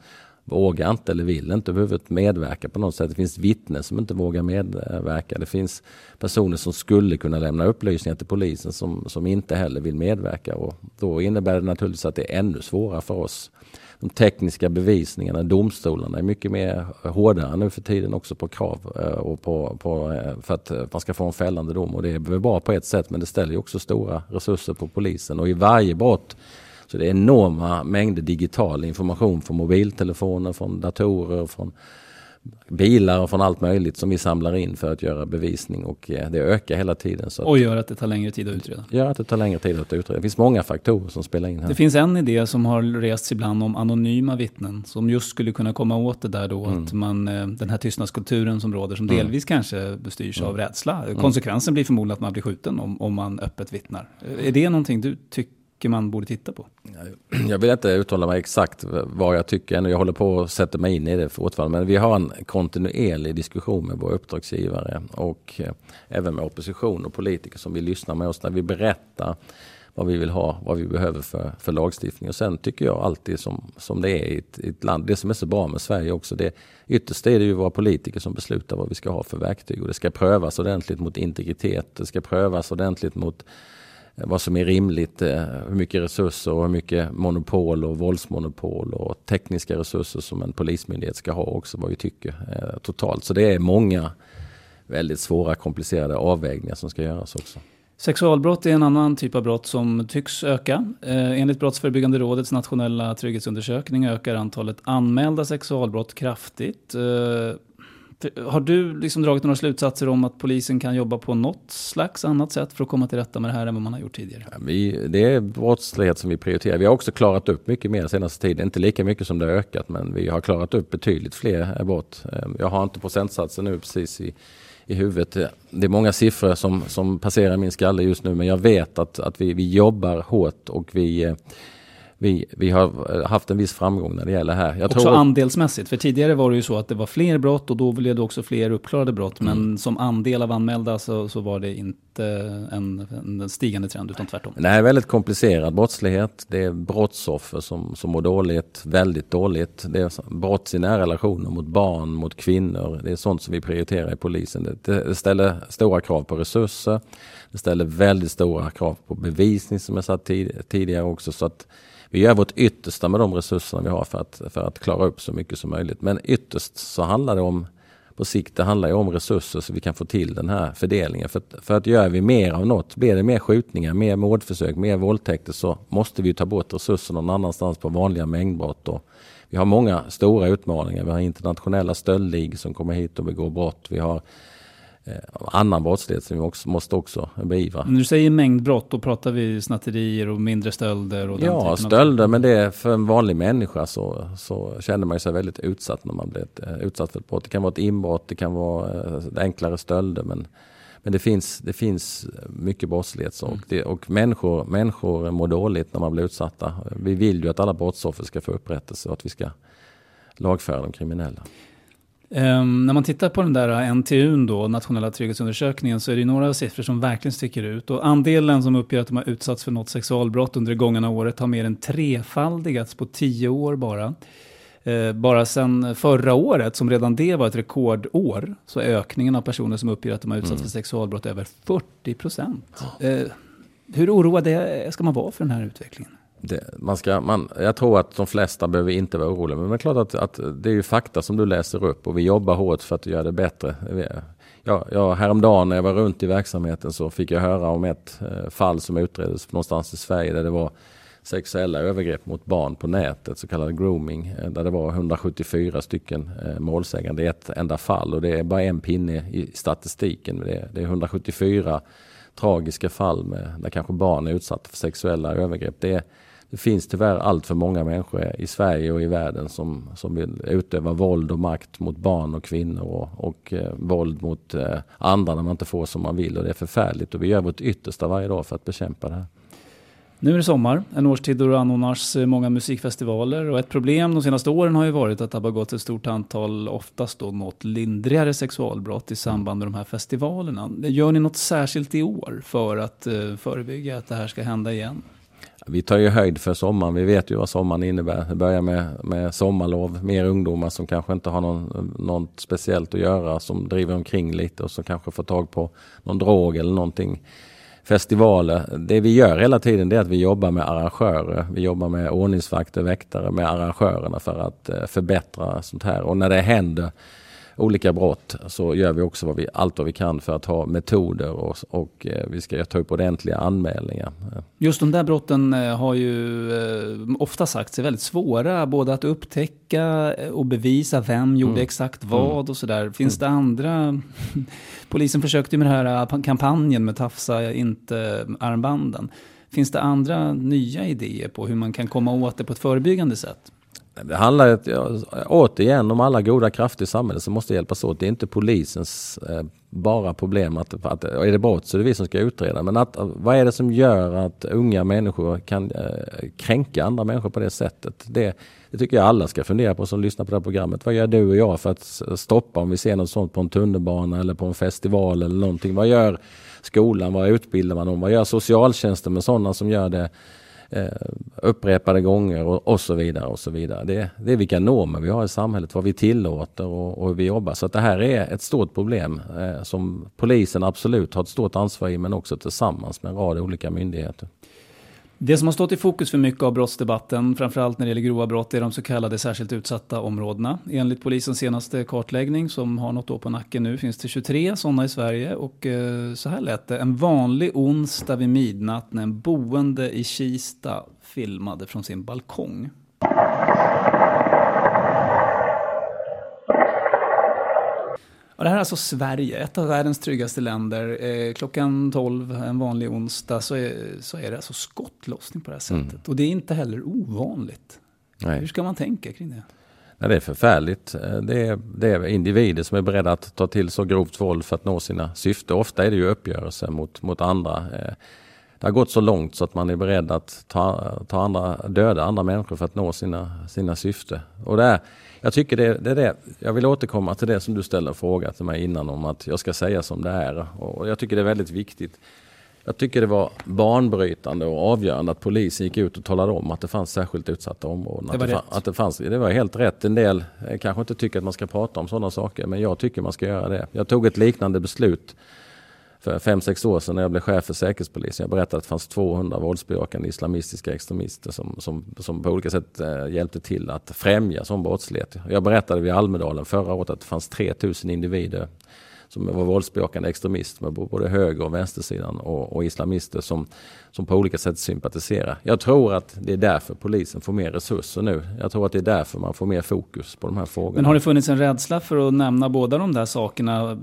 vågar inte eller vill inte överhuvudtaget medverka på något sätt. Det finns vittnen som inte vågar medverka. Det finns personer som skulle kunna lämna upplysningar till polisen som, som inte heller vill medverka. Och då innebär det naturligtvis att det är ännu svårare för oss de tekniska bevisningarna, domstolarna är mycket mer hårdare nu för tiden också på krav eh, och på, på, eh, för att eh, man ska få en fällande dom. Och det är bra på ett sätt men det ställer också stora resurser på polisen. Och i varje brott så det är enorma mängder digital information från mobiltelefoner, från datorer, från bilar och från allt möjligt som vi samlar in för att göra bevisning och eh, det ökar hela tiden. Så och gör att det tar längre tid att utreda? Gör att det tar längre tid att utreda. Det finns många faktorer som spelar in här. Det finns en idé som har rests ibland om anonyma vittnen som just skulle kunna komma åt det där då mm. att man, eh, den här tystnadskulturen som råder som mm. delvis kanske bestyrs mm. av rädsla. Mm. Konsekvensen blir förmodligen att man blir skjuten om, om man öppet vittnar. Är det någonting du tycker tycker man borde titta på? Jag vill inte uttala mig exakt vad jag tycker ännu. Jag håller på att sätta mig in i det fortfarande. Men vi har en kontinuerlig diskussion med våra uppdragsgivare och eh, även med opposition och politiker som vill lyssna med oss när vi berättar vad vi vill ha, vad vi behöver för, för lagstiftning. Och sen tycker jag alltid som, som det är i ett, i ett land, det som är så bra med Sverige också, det, ytterst är det ju våra politiker som beslutar vad vi ska ha för verktyg. Och det ska prövas ordentligt mot integritet, det ska prövas ordentligt mot vad som är rimligt, eh, hur mycket resurser och hur mycket monopol och våldsmonopol och tekniska resurser som en polismyndighet ska ha också vad vi tycker eh, totalt. Så det är många väldigt svåra komplicerade avvägningar som ska göras också. Sexualbrott är en annan typ av brott som tycks öka. Eh, enligt Brottsförebyggande rådets nationella trygghetsundersökning ökar antalet anmälda sexualbrott kraftigt. Har du liksom dragit några slutsatser om att polisen kan jobba på något slags annat sätt för att komma till rätta med det här än vad man har gjort tidigare? Ja, vi, det är brottslighet som vi prioriterar. Vi har också klarat upp mycket mer senaste tiden. Inte lika mycket som det har ökat men vi har klarat upp betydligt fler eh, brott. Ehm, jag har inte procentsatsen nu precis i, i huvudet. Det är många siffror som, som passerar min skalle just nu men jag vet att, att vi, vi jobbar hårt och vi eh, vi, vi har haft en viss framgång när det gäller här. Jag också tror... andelsmässigt, för tidigare var det ju så att det var fler brott och då blev det också fler uppklarade brott. Mm. Men som andel av anmälda så, så var det inte en, en stigande trend utan tvärtom. Det här är väldigt komplicerad brottslighet. Det är brottsoffer som, som mår dåligt, väldigt dåligt. Det är brott i nära relationer mot barn, mot kvinnor. Det är sånt som vi prioriterar i polisen. Det, det ställer stora krav på resurser. Det ställer väldigt stora krav på bevisning som jag sa tid, tidigare också. Så att vi gör vårt yttersta med de resurserna vi har för att, för att klara upp så mycket som möjligt. Men ytterst så handlar det om på sikt, det handlar ju om resurser så vi kan få till den här fördelningen. För, för att gör vi mer av något, blir det mer skjutningar, mer mordförsök, mer våldtäkter så måste vi ta bort resurser någon annanstans på vanliga mängdbrott. Och vi har många stora utmaningar. Vi har internationella stöldligor som kommer hit och begår brott. Vi har annan brottslighet som vi också, måste också beivra. När du säger mängdbrott, då pratar vi snatterier och mindre stölder? Och ja, stölder, men det för en vanlig människa så, så känner man sig väldigt utsatt när man blir eh, utsatt för ett brott. Det kan vara ett inbrott, det kan vara eh, enklare stölder, men Men det finns, det finns mycket brottslighet och, det, och människor, människor mår dåligt när man blir utsatta. Vi vill ju att alla brottsoffer ska få upprättelse och att vi ska lagföra de kriminella. Um, när man tittar på den där NTUn då, nationella trygghetsundersökningen, så är det några siffror som verkligen sticker ut. Och andelen som uppger att de har utsatts för något sexualbrott under det gångna året har mer än trefaldigats på tio år bara. Uh, bara sedan förra året, som redan det var ett rekordår, så är ökningen av personer som uppger att de har utsatts mm. för sexualbrott över 40 procent. Uh, hur oroad ska man vara för den här utvecklingen? Det, man ska, man, jag tror att de flesta behöver inte vara oroliga. Men det är klart att, att, det är ju fakta som du läser upp och vi jobbar hårt för att göra det bättre. Ja, ja, häromdagen när jag var runt i verksamheten så fick jag höra om ett eh, fall som utreddes någonstans i Sverige där det var sexuella övergrepp mot barn på nätet, så kallad grooming, eh, där det var 174 stycken eh, målsägande i ett enda fall och det är bara en pinne i statistiken. Det är, det är 174 tragiska fall med, där kanske barn är utsatta för sexuella övergrepp. Det det finns tyvärr allt för många människor i Sverige och i världen som, som vill utöva våld och makt mot barn och kvinnor och, och eh, våld mot eh, andra när man inte får som man vill. Och det är förfärligt och vi gör vårt yttersta varje dag för att bekämpa det här. Nu är det sommar, en årstid då det anordnas eh, många musikfestivaler och ett problem de senaste åren har ju varit att det har begåtts ett stort antal, oftast då något lindrigare sexualbrott i samband med de här festivalerna. Gör ni något särskilt i år för att uh, förebygga att det här ska hända igen? Vi tar ju höjd för sommaren. Vi vet ju vad sommaren innebär. Det börjar med, med sommarlov, mer ungdomar som kanske inte har någon, något speciellt att göra, som driver omkring lite och som kanske får tag på någon drog eller någonting. Festivaler. Det vi gör hela tiden är att vi jobbar med arrangörer. Vi jobbar med ordningsvakter, väktare, med arrangörerna för att eh, förbättra sånt här. Och när det händer olika brott så gör vi också vad vi, allt vad vi kan för att ha metoder och, och eh, vi ska ta upp ordentliga anmälningar. Just de där brotten eh, har ju eh, ofta sagts är väldigt svåra både att upptäcka och bevisa vem gjorde mm. exakt vad mm. och sådär. Finns mm. det andra? Polisen försökte ju med den här kampanjen med tafsa inte armbanden. Finns det andra nya idéer på hur man kan komma åt det på ett förebyggande sätt? Det handlar ja, återigen om alla goda krafter i samhället som måste hjälpas åt. Det är inte polisens eh, bara problem. Att, att, är det brott så är det vi som ska utreda. Men att, vad är det som gör att unga människor kan eh, kränka andra människor på det sättet? Det, det tycker jag alla ska fundera på som lyssnar på det här programmet. Vad gör du och jag för att stoppa om vi ser något sånt på en tunnelbana eller på en festival eller någonting? Vad gör skolan? Vad utbildar man om? Vad gör socialtjänsten med sådana som gör det eh, upprepade gånger och, och, så vidare. och så vidare. Det, det, är vilka normer vi har i samhället, vad vi tillåter och, och hur vi jobbar. Så att det här är ett stort problem eh, som polisen absolut har ett stort ansvar i men också tillsammans med en rad olika myndigheter. Det som har stått i fokus för mycket av brottsdebatten, framförallt när det gäller grova brott, är de så kallade särskilt utsatta områdena. Enligt polisens senaste kartläggning, som har något år på nacken nu, finns det 23 sådana i Sverige. Och eh, så här lät det en vanlig onsdag vid midnatt när en boende i Kista filmade från sin balkong. Ja, det här är alltså Sverige, ett av världens tryggaste länder. Eh, klockan 12 en vanlig onsdag så är, så är det alltså skottlossning på det här mm. sättet. Mm. Och det är inte heller ovanligt. Nej. Hur ska man tänka kring det? Ja, det är förfärligt. Eh, det är, det är individer som är beredda att ta till så grovt våld för att nå sina syften. Ofta är det ju uppgörelser mot, mot andra. Eh, det har gått så långt så att man är beredd att ta, ta andra, döda andra människor för att nå sina, sina. Och det är, jag tycker det, det är det. Jag vill återkomma till det som du ställde en fråga till mig innan om att jag ska säga som det är. Och jag tycker det är väldigt viktigt. Jag tycker det var banbrytande och avgörande att polisen gick ut och talade om att det fanns särskilt utsatta områden. Det var, att det, att det, fanns, det var helt rätt. En del eh, kanske inte tycker att man ska prata om sådana saker men jag tycker man ska göra det. Jag tog ett liknande beslut för fem sex år sedan när jag blev chef för Säkerhetspolisen. Jag berättade att det fanns 200 våldsbejakande islamistiska extremister som, som, som på olika sätt eh, hjälpte till att främja sån brottslighet. Jag berättade vid Almedalen förra året att det fanns 3000 individer som var våldsbejakande extremist med både höger och vänstersidan och, och, islamister som, som på olika sätt sympatiserar. Jag tror att det är därför polisen får mer resurser nu. Jag tror att det är därför man får mer fokus på de här frågorna. Men har det funnits en rädsla för att nämna båda de där sakerna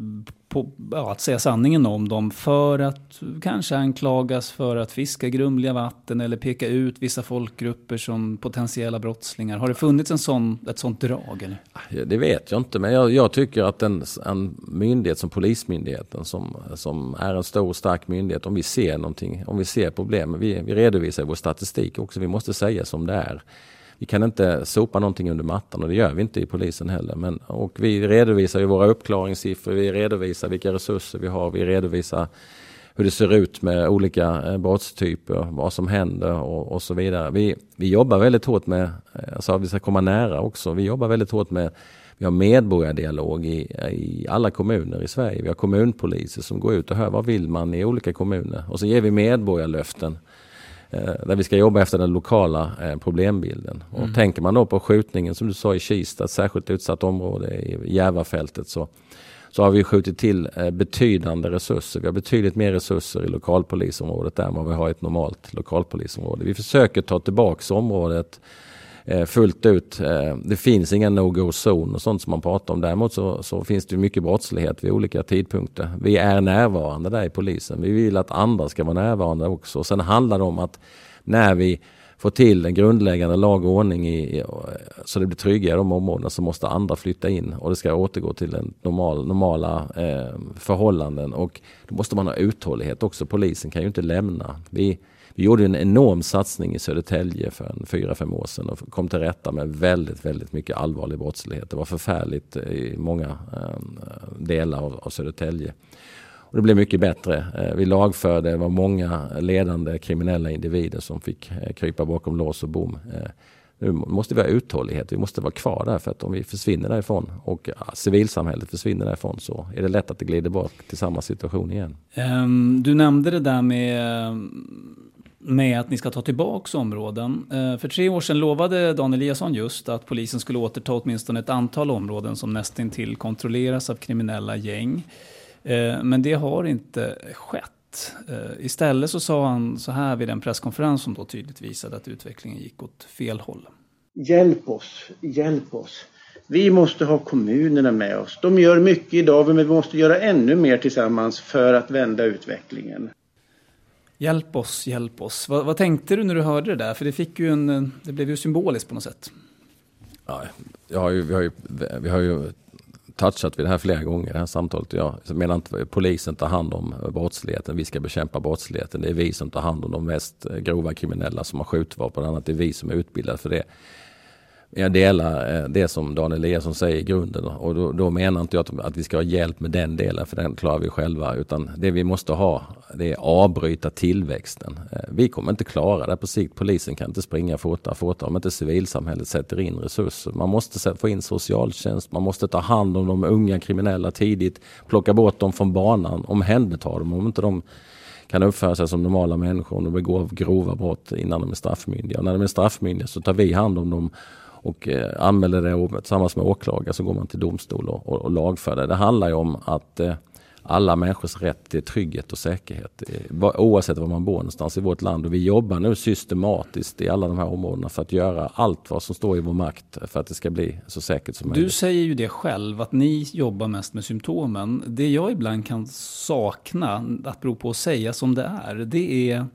på, ja, att säga sanningen om dem för att kanske anklagas för att fiska grumliga vatten eller peka ut vissa folkgrupper som potentiella brottslingar? Har det funnits en sån, ett sånt drag? Eller? Det vet jag inte, men jag, jag tycker att en, en, myndighet som Polismyndigheten som, som är en stor och stark myndighet, om vi ser någonting, om vi ser problem, vi, vi redovisar vår statistik också, vi måste säga som det är vi kan inte sopa någonting under mattan och det gör vi inte i polisen heller. Men, och vi redovisar ju våra uppklaringssiffror, vi redovisar vilka resurser vi har, vi redovisar hur det ser ut med olika eh, brottstyper, vad som händer och, och så vidare. Vi, vi jobbar väldigt hårt med, eh, alltså vi ska komma nära också, vi jobbar väldigt hårt med vi har medborgardialog i, i alla kommuner i Sverige. Vi har kommunpoliser som går ut och hör vad vill man i olika kommuner. Och så ger vi medborgarlöften Eh, där vi ska jobba efter den lokala eh, problembilden. Och mm. tänker man då på skjutningen som du sa i Kista, ett särskilt utsatt område i Järvafältet så, så har vi skjutit till eh, betydande resurser. Vi har betydligt mer resurser i lokalpolisområdet där än vad vi har i ett normalt lokalpolisområde. Vi försöker ta tillbaks området Eh, fullt ut. Eh, det finns inga no-go-zon och sånt som man pratar om. Däremot så, så, finns det mycket brottslighet vid olika tidpunkter. Vi är närvarande där i polisen. Vi vill att andra ska vara närvarande också. Sen handlar det om att när vi Få till en grundläggande lag och ordning i, så det blir tryggare i de områdena så måste andra flytta in och det ska återgå till en normal, normala eh, förhållanden. Och då måste man ha uthållighet också. Polisen kan ju inte lämna. Vi, vi gjorde en enorm satsning i Södertälje för en fyra, fem år sedan och kom till rätta med väldigt, väldigt mycket allvarlig brottslighet. Det var förfärligt i många eh, delar av, av Södertälje. Och det blev mycket bättre. Eh, vi lagförde, det var många ledande kriminella individer som fick eh, krypa bakom lås och bom. Eh, nu måste vi ha uthållighet, vi måste vara kvar där för att om vi försvinner därifrån och civilsamhället försvinner därifrån så är det lätt att det glider bort till samma situation igen. Ehm, du nämnde det där med med att ni ska ta tillbaka områden. För tre år sedan lovade Dan Eliasson just att polisen skulle återta åtminstone ett antal områden som nästintill kontrolleras av kriminella gäng. Eh, men det har inte skett. Eh, istället så sa han så här vid en presskonferens som då tydligt visade att utvecklingen gick åt fel håll. Hjälp oss, hjälp oss. Vi måste ha kommunerna med oss. De gör mycket idag men vi måste göra ännu mer tillsammans för att vända utvecklingen. Hjälp oss, hjälp oss. Vad, vad, tänkte du när du hörde det där? För det, fick ju en, det blev ju symboliskt på något sätt. Ja, jag har ju, vi, har ju, vi har ju touchat vid det här flera gånger, det här samtalet. Jag menar inte polisen tar hand om brottsligheten, vi ska bekämpa brottsligheten. Det är vi som tar hand om de mest grova kriminella som har skjutvapen. och Annat det är vi som är utbildade för det. Jag delar eh, det som Daniel Eliasson säger i grunden och då, då menar inte jag att, vi ska ha hjälp med den delen för den klarar vi själva utan det vi måste ha det är avbryta tillväxten. Eh, vi kommer inte klara det på sikt. Polisen kan inte springa fortare fortare om inte civilsamhället sätter in resurser. Man måste få in socialtjänst, man måste ta hand om de unga kriminella tidigt, plocka bort dem från banan, omhänderta dem om inte de kan uppföra sig som normala människor Om de begår grova brott innan de är straffmyndiga. Och när de är straffmyndiga så tar vi hand om dem och eh, anmäler det och tillsammans med åklagare så går man till domstol och, och, och lagför det. Det handlar ju om att eh, alla människors rätt till trygghet och säkerhet eh, oavsett var man bor någonstans i vårt land. Och vi jobbar nu systematiskt i alla de här områdena för att göra allt vad som står i vår makt för att det ska bli så säkert som möjligt. Du säger ju det själv, att ni jobbar mest med symptomen. Det jag ibland kan sakna, att bero på att säga som det är, det är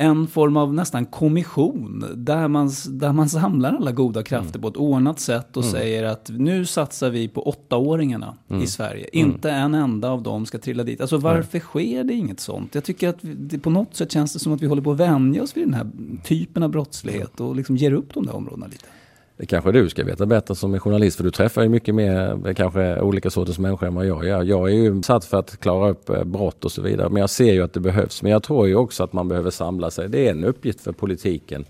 en form av nästan kommission där man, där man samlar alla goda krafter mm. på ett ordnat sätt och mm. säger att nu satsar vi på åttaåringarna mm. i Sverige. Mm. Inte en enda av dem ska trilla dit. Alltså varför sker det inget sånt? Jag tycker att det, på något sätt känns det som att vi håller på att vänja oss vid den här typen av brottslighet och liksom ger upp de där områdena lite. Det kanske du ska veta bättre som är journalist för du träffar ju mycket mer eh, kanske olika sorters människor än vad jag gör. Jag är ju satt för att klara upp eh, brott och så vidare men jag ser ju att det behövs. Men jag tror ju också att man behöver samla sig. Det är en uppgift för politiken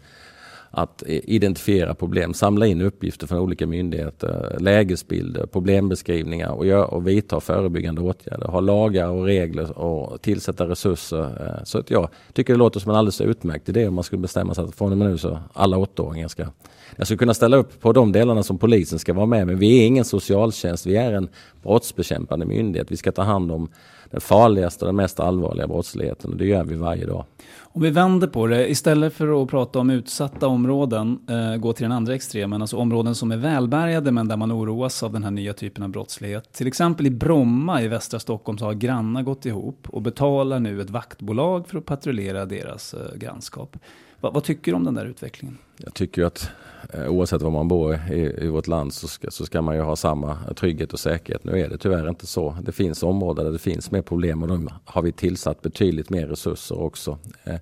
att eh, identifiera problem, samla in uppgifter från olika myndigheter, lägesbilder, problembeskrivningar och, gör, och vidta förebyggande åtgärder. Ha lagar och regler och tillsätta resurser. Så att jag tycker det låter som en alldeles utmärkt idé om man skulle bestämma sig att från och med nu så alla åttaåringar ska jag skulle kunna ställa upp på de delarna som polisen ska vara med men vi är ingen socialtjänst, vi är en brottsbekämpande myndighet. Vi ska ta hand om den farligaste och den mest allvarliga brottsligheten och det gör vi varje dag. Om vi vänder på det, istället för att prata om utsatta områden, eh, gå till den andra extremen, alltså områden som är välbärgade men där man oroas av den här nya typen av brottslighet. Till exempel i Bromma i västra Stockholm så har grannar gått ihop och betalar nu ett vaktbolag för att patrullera deras eh, grannskap. Vad, vad tycker du om den där utvecklingen? Jag tycker att eh, oavsett var man bor i, i vårt land så ska, så ska man ju ha samma trygghet och säkerhet. Nu är det tyvärr inte så. Det finns områden där det finns mer problem och de har vi tillsatt betydligt mer resurser också. Eh,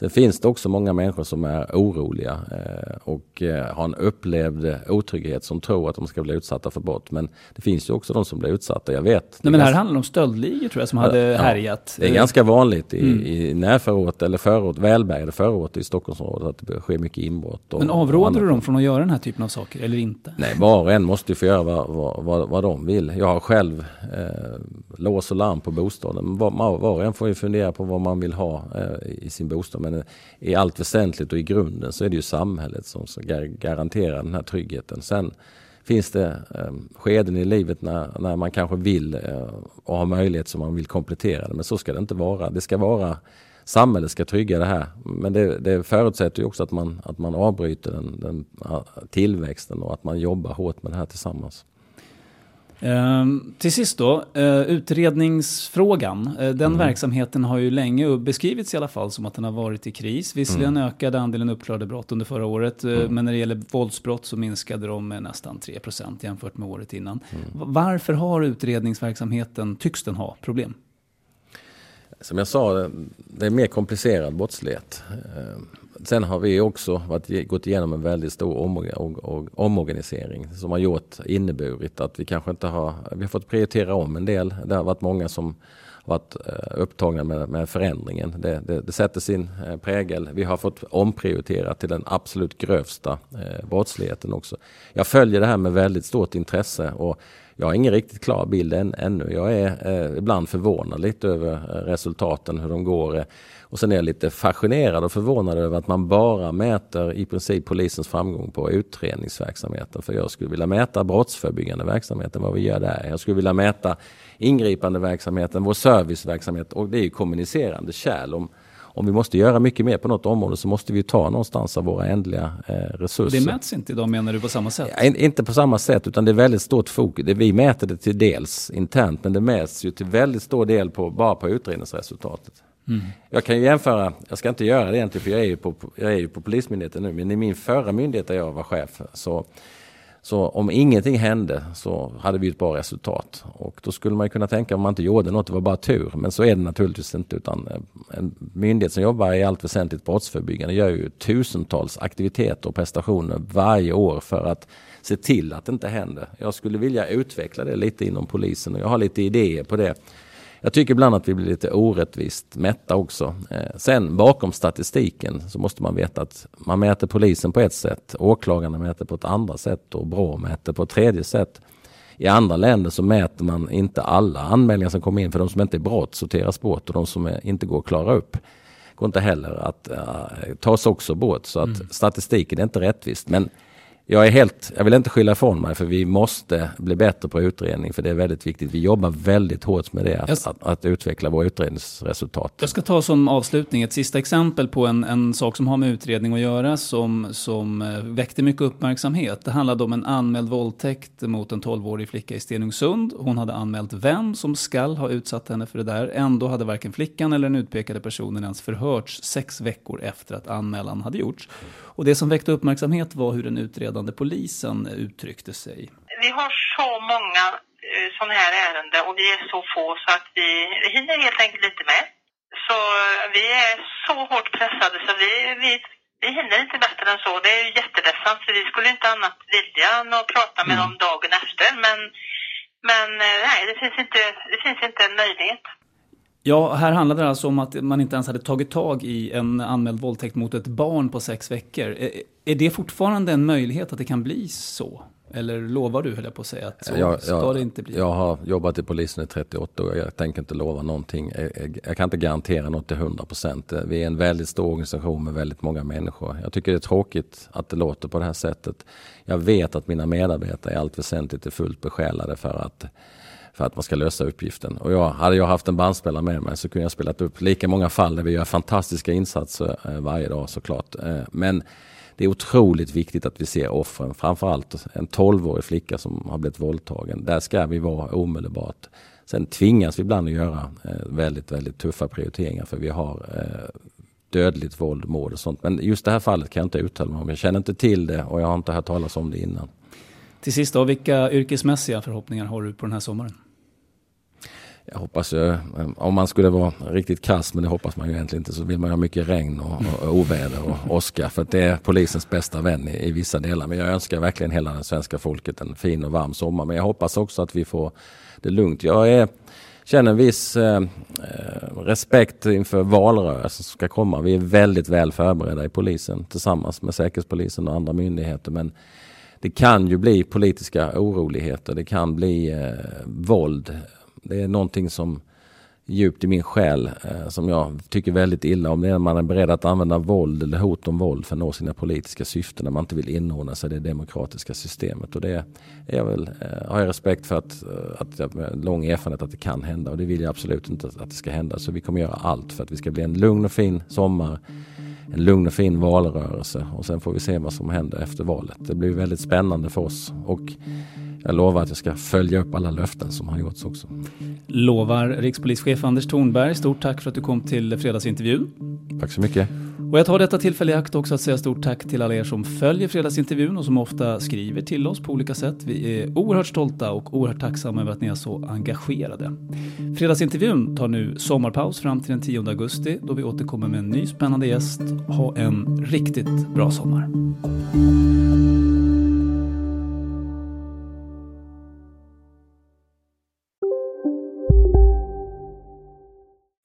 Sen finns det också många människor som är oroliga eh, och eh, har en upplevd otrygghet som tror att de ska bli utsatta för brott. Men det finns ju också de som blir utsatta, jag vet. Nej, men här handlar det om stöldligor tror jag som hade ja, härjat. Det är ganska vanligt i, mm. i närförort eller förort, välbärgade förort i Stockholmsområdet att det sker mycket inbrott. Och, men avråder du dem från att göra den här typen av saker eller inte? Nej, var och en måste ju få göra vad, vad, vad, vad de vill. Jag har själv eh, lås och larm på bostaden. Var, var och en får ju fundera på vad man vill ha eh, i sin bostad. Men i allt väsentligt och i grunden så är det ju samhället som garanterar den här tryggheten. Sen finns det ehm, skeden i livet när, när man kanske vill eh, och har möjlighet som man vill komplettera det. Men så ska det inte vara. Det ska vara samhället ska trygga det här. Men det, det förutsätter ju också att man, att man avbryter den, den tillväxten och att man jobbar hårt med det här tillsammans. Ehm, till sist då, uh, utredningsfrågan. Uh, den mm. verksamheten har ju länge beskrivits i alla fall som att den har varit i kris. Visserligen mm. ökade andelen uppklarade brott under förra året, uh, mm. men när det gäller våldsbrott så minskade de med nästan 3% jämfört med året innan. Mm. Varför har utredningsverksamheten, tycks den ha, problem? Som jag sa, det är mer komplicerad brottslighet. Sen har vi också varit, gått igenom en väldigt stor omorganisering som har gjort, inneburit att vi kanske inte har, vi har fått prioritera om en del. Det har varit många som varit eh, upptagna med, med förändringen. Det, det, det, sätter sin eh, prägel. Vi har fått omprioritera till den absolut grövsta eh, brottsligheten också. Jag följer det här med väldigt stort intresse och jag har ingen riktigt klar bild än, ännu. Jag är eh, ibland förvånad lite över eh, resultaten, hur de går. Eh, och sen är jag lite fascinerad och förvånad över att man bara mäter i princip polisens framgång på utredningsverksamheten. För jag skulle vilja mäta brottsförebyggande verksamheten, vad vi gör där. Jag skulle vilja mäta ingripande verksamheten, vår serviceverksamhet och det är ju kommunicerande kärl. Om, om vi måste göra mycket mer på något område så måste vi ta någonstans av våra ändliga eh, resurser. Det mäts inte idag menar du på samma sätt? Ja, inte på samma sätt utan det är väldigt stort fokus. Vi mäter det till dels internt men det mäts ju till väldigt stor del på, bara på utredningsresultatet. Mm. Jag kan ju jämföra, jag ska inte göra det egentligen för jag är ju på, jag är ju på Polismyndigheten nu, men i min förra myndighet där jag var chef så, så om ingenting hände så hade vi ett bra resultat. Och då skulle man kunna tänka om man inte gjorde något, det var bara tur. Men så är det naturligtvis inte utan eh, en myndighet som jobbar i allt väsentligt brottsförebyggande gör ju tusentals aktiviteter och prestationer varje år för att se till att det inte händer. Jag skulle vilja utveckla det lite inom polisen och jag har lite idéer på det jag tycker ibland att vi blir lite orättvist mätta också. Eh, sen bakom statistiken så måste man veta att man mäter polisen på ett sätt, åklagarna mäter på ett andra sätt och BRÅ mäter på ett tredje sätt. I andra länder så mäter man inte alla anmälningar som kommer in för de som inte är brott sorteras bort och de som inte går att klara upp går inte heller att uh, tas också bort. Så att mm. statistiken är inte rättvist. Men jag är helt, jag vill inte skylla ifrån mig för vi måste bli bättre på utredning för det är väldigt viktigt. Vi jobbar väldigt hårt med det, att, att, att, utveckla våra utredningsresultat. Jag ska ta som avslutning ett sista exempel på en, en sak som har med utredning att göra som, som eh, väckte mycket uppmärksamhet. Det handlade om en anmäld våldtäkt mot en 12-årig flicka i Stenungsund. Hon hade anmält vem som skall ha utsatt henne för det där. Ändå hade varken flickan eller den utpekade personen ens förhörts sex veckor efter att anmälan hade gjorts. Och det som väckte uppmärksamhet var hur den utredande polisen uttryckte sig. Vi har så många uh, sådana här ärenden och vi är så få så att vi, hinner helt enkelt inte med. Så vi är så hårt pressade så vi, vi, vi hinner inte bättre än så. Det är jätteledsamt för vi skulle inte annat vilja än att prata med mm. dem dagen efter men, men uh, nej, det finns, inte, det finns inte en möjlighet. Ja, här handlade det alltså om att man inte ens hade tagit tag i en anmäld våldtäkt mot ett barn på sex veckor. Är det fortfarande en möjlighet att det kan bli så? Eller lovar du, höll jag på att säga, att så jag, ska jag, det inte bli? Jag har jobbat i polisen i 38 år. Jag tänker inte lova någonting. Jag, jag kan inte garantera något till 100 procent. Vi är en väldigt stor organisation med väldigt många människor. Jag tycker det är tråkigt att det låter på det här sättet. Jag vet att mina medarbetare i allt väsentligt är fullt besjälade för att för att man ska lösa uppgiften. Och jag, hade jag haft en bandspelare med mig så kunde jag spelat upp lika många fall där vi gör fantastiska insatser eh, varje dag såklart. Eh, men det är otroligt viktigt att vi ser offren, framförallt en 12-årig flicka som har blivit våldtagen. Där ska vi vara omedelbart. Sen tvingas vi ibland att göra eh, väldigt, väldigt tuffa prioriteringar för vi har dödligt våld, mord och sånt. Men just det här fallet kan jag inte uttala mig om. Jag känner inte till det och jag har inte hört talas om det innan. Till sist då, vilka yrkesmässiga förhoppningar har du på den här sommaren? Jag hoppas ju, om man skulle vara riktigt kass, men det hoppas man ju egentligen inte, så vill man ha mycket regn och, och oväder och åska. För att det är polisens bästa vän i, i, vissa delar. Men jag önskar verkligen hela det svenska folket en fin och varm sommar. Men jag hoppas också att vi får det lugnt. Jag är, känner en viss eh respekt inför valrörelsen som ska komma. Vi är väldigt väl förberedda i polisen tillsammans med Säkerhetspolisen och andra myndigheter. Men det kan ju bli politiska oroligheter. Det kan bli eh, våld det är någonting som djupt i min själ eh, som jag tycker väldigt illa om. Det är när man är beredd att använda våld eller hot om våld för att nå sina politiska syften. När man inte vill inordna sig i det demokratiska systemet. Och det är jag väl, eh, har jag respekt för att, eh, att jag har lång erfarenhet att det kan hända. Och det vill jag absolut inte att det ska hända. Så vi kommer göra allt för att vi ska bli en lugn och fin sommar. En lugn och fin valrörelse. Och sen får vi se vad som händer efter valet. Det blir väldigt spännande för oss. Och jag lovar att jag ska följa upp alla löften som har gjorts också. Lovar rikspolischef Anders Thornberg. Stort tack för att du kom till fredagsintervjun. Tack så mycket. Och jag tar detta tillfälle i akt också att säga stort tack till alla er som följer fredagsintervjun och som ofta skriver till oss på olika sätt. Vi är oerhört stolta och oerhört tacksamma över att ni är så engagerade. Fredagsintervjun tar nu sommarpaus fram till den 10 augusti då vi återkommer med en ny spännande gäst. Ha en riktigt bra sommar.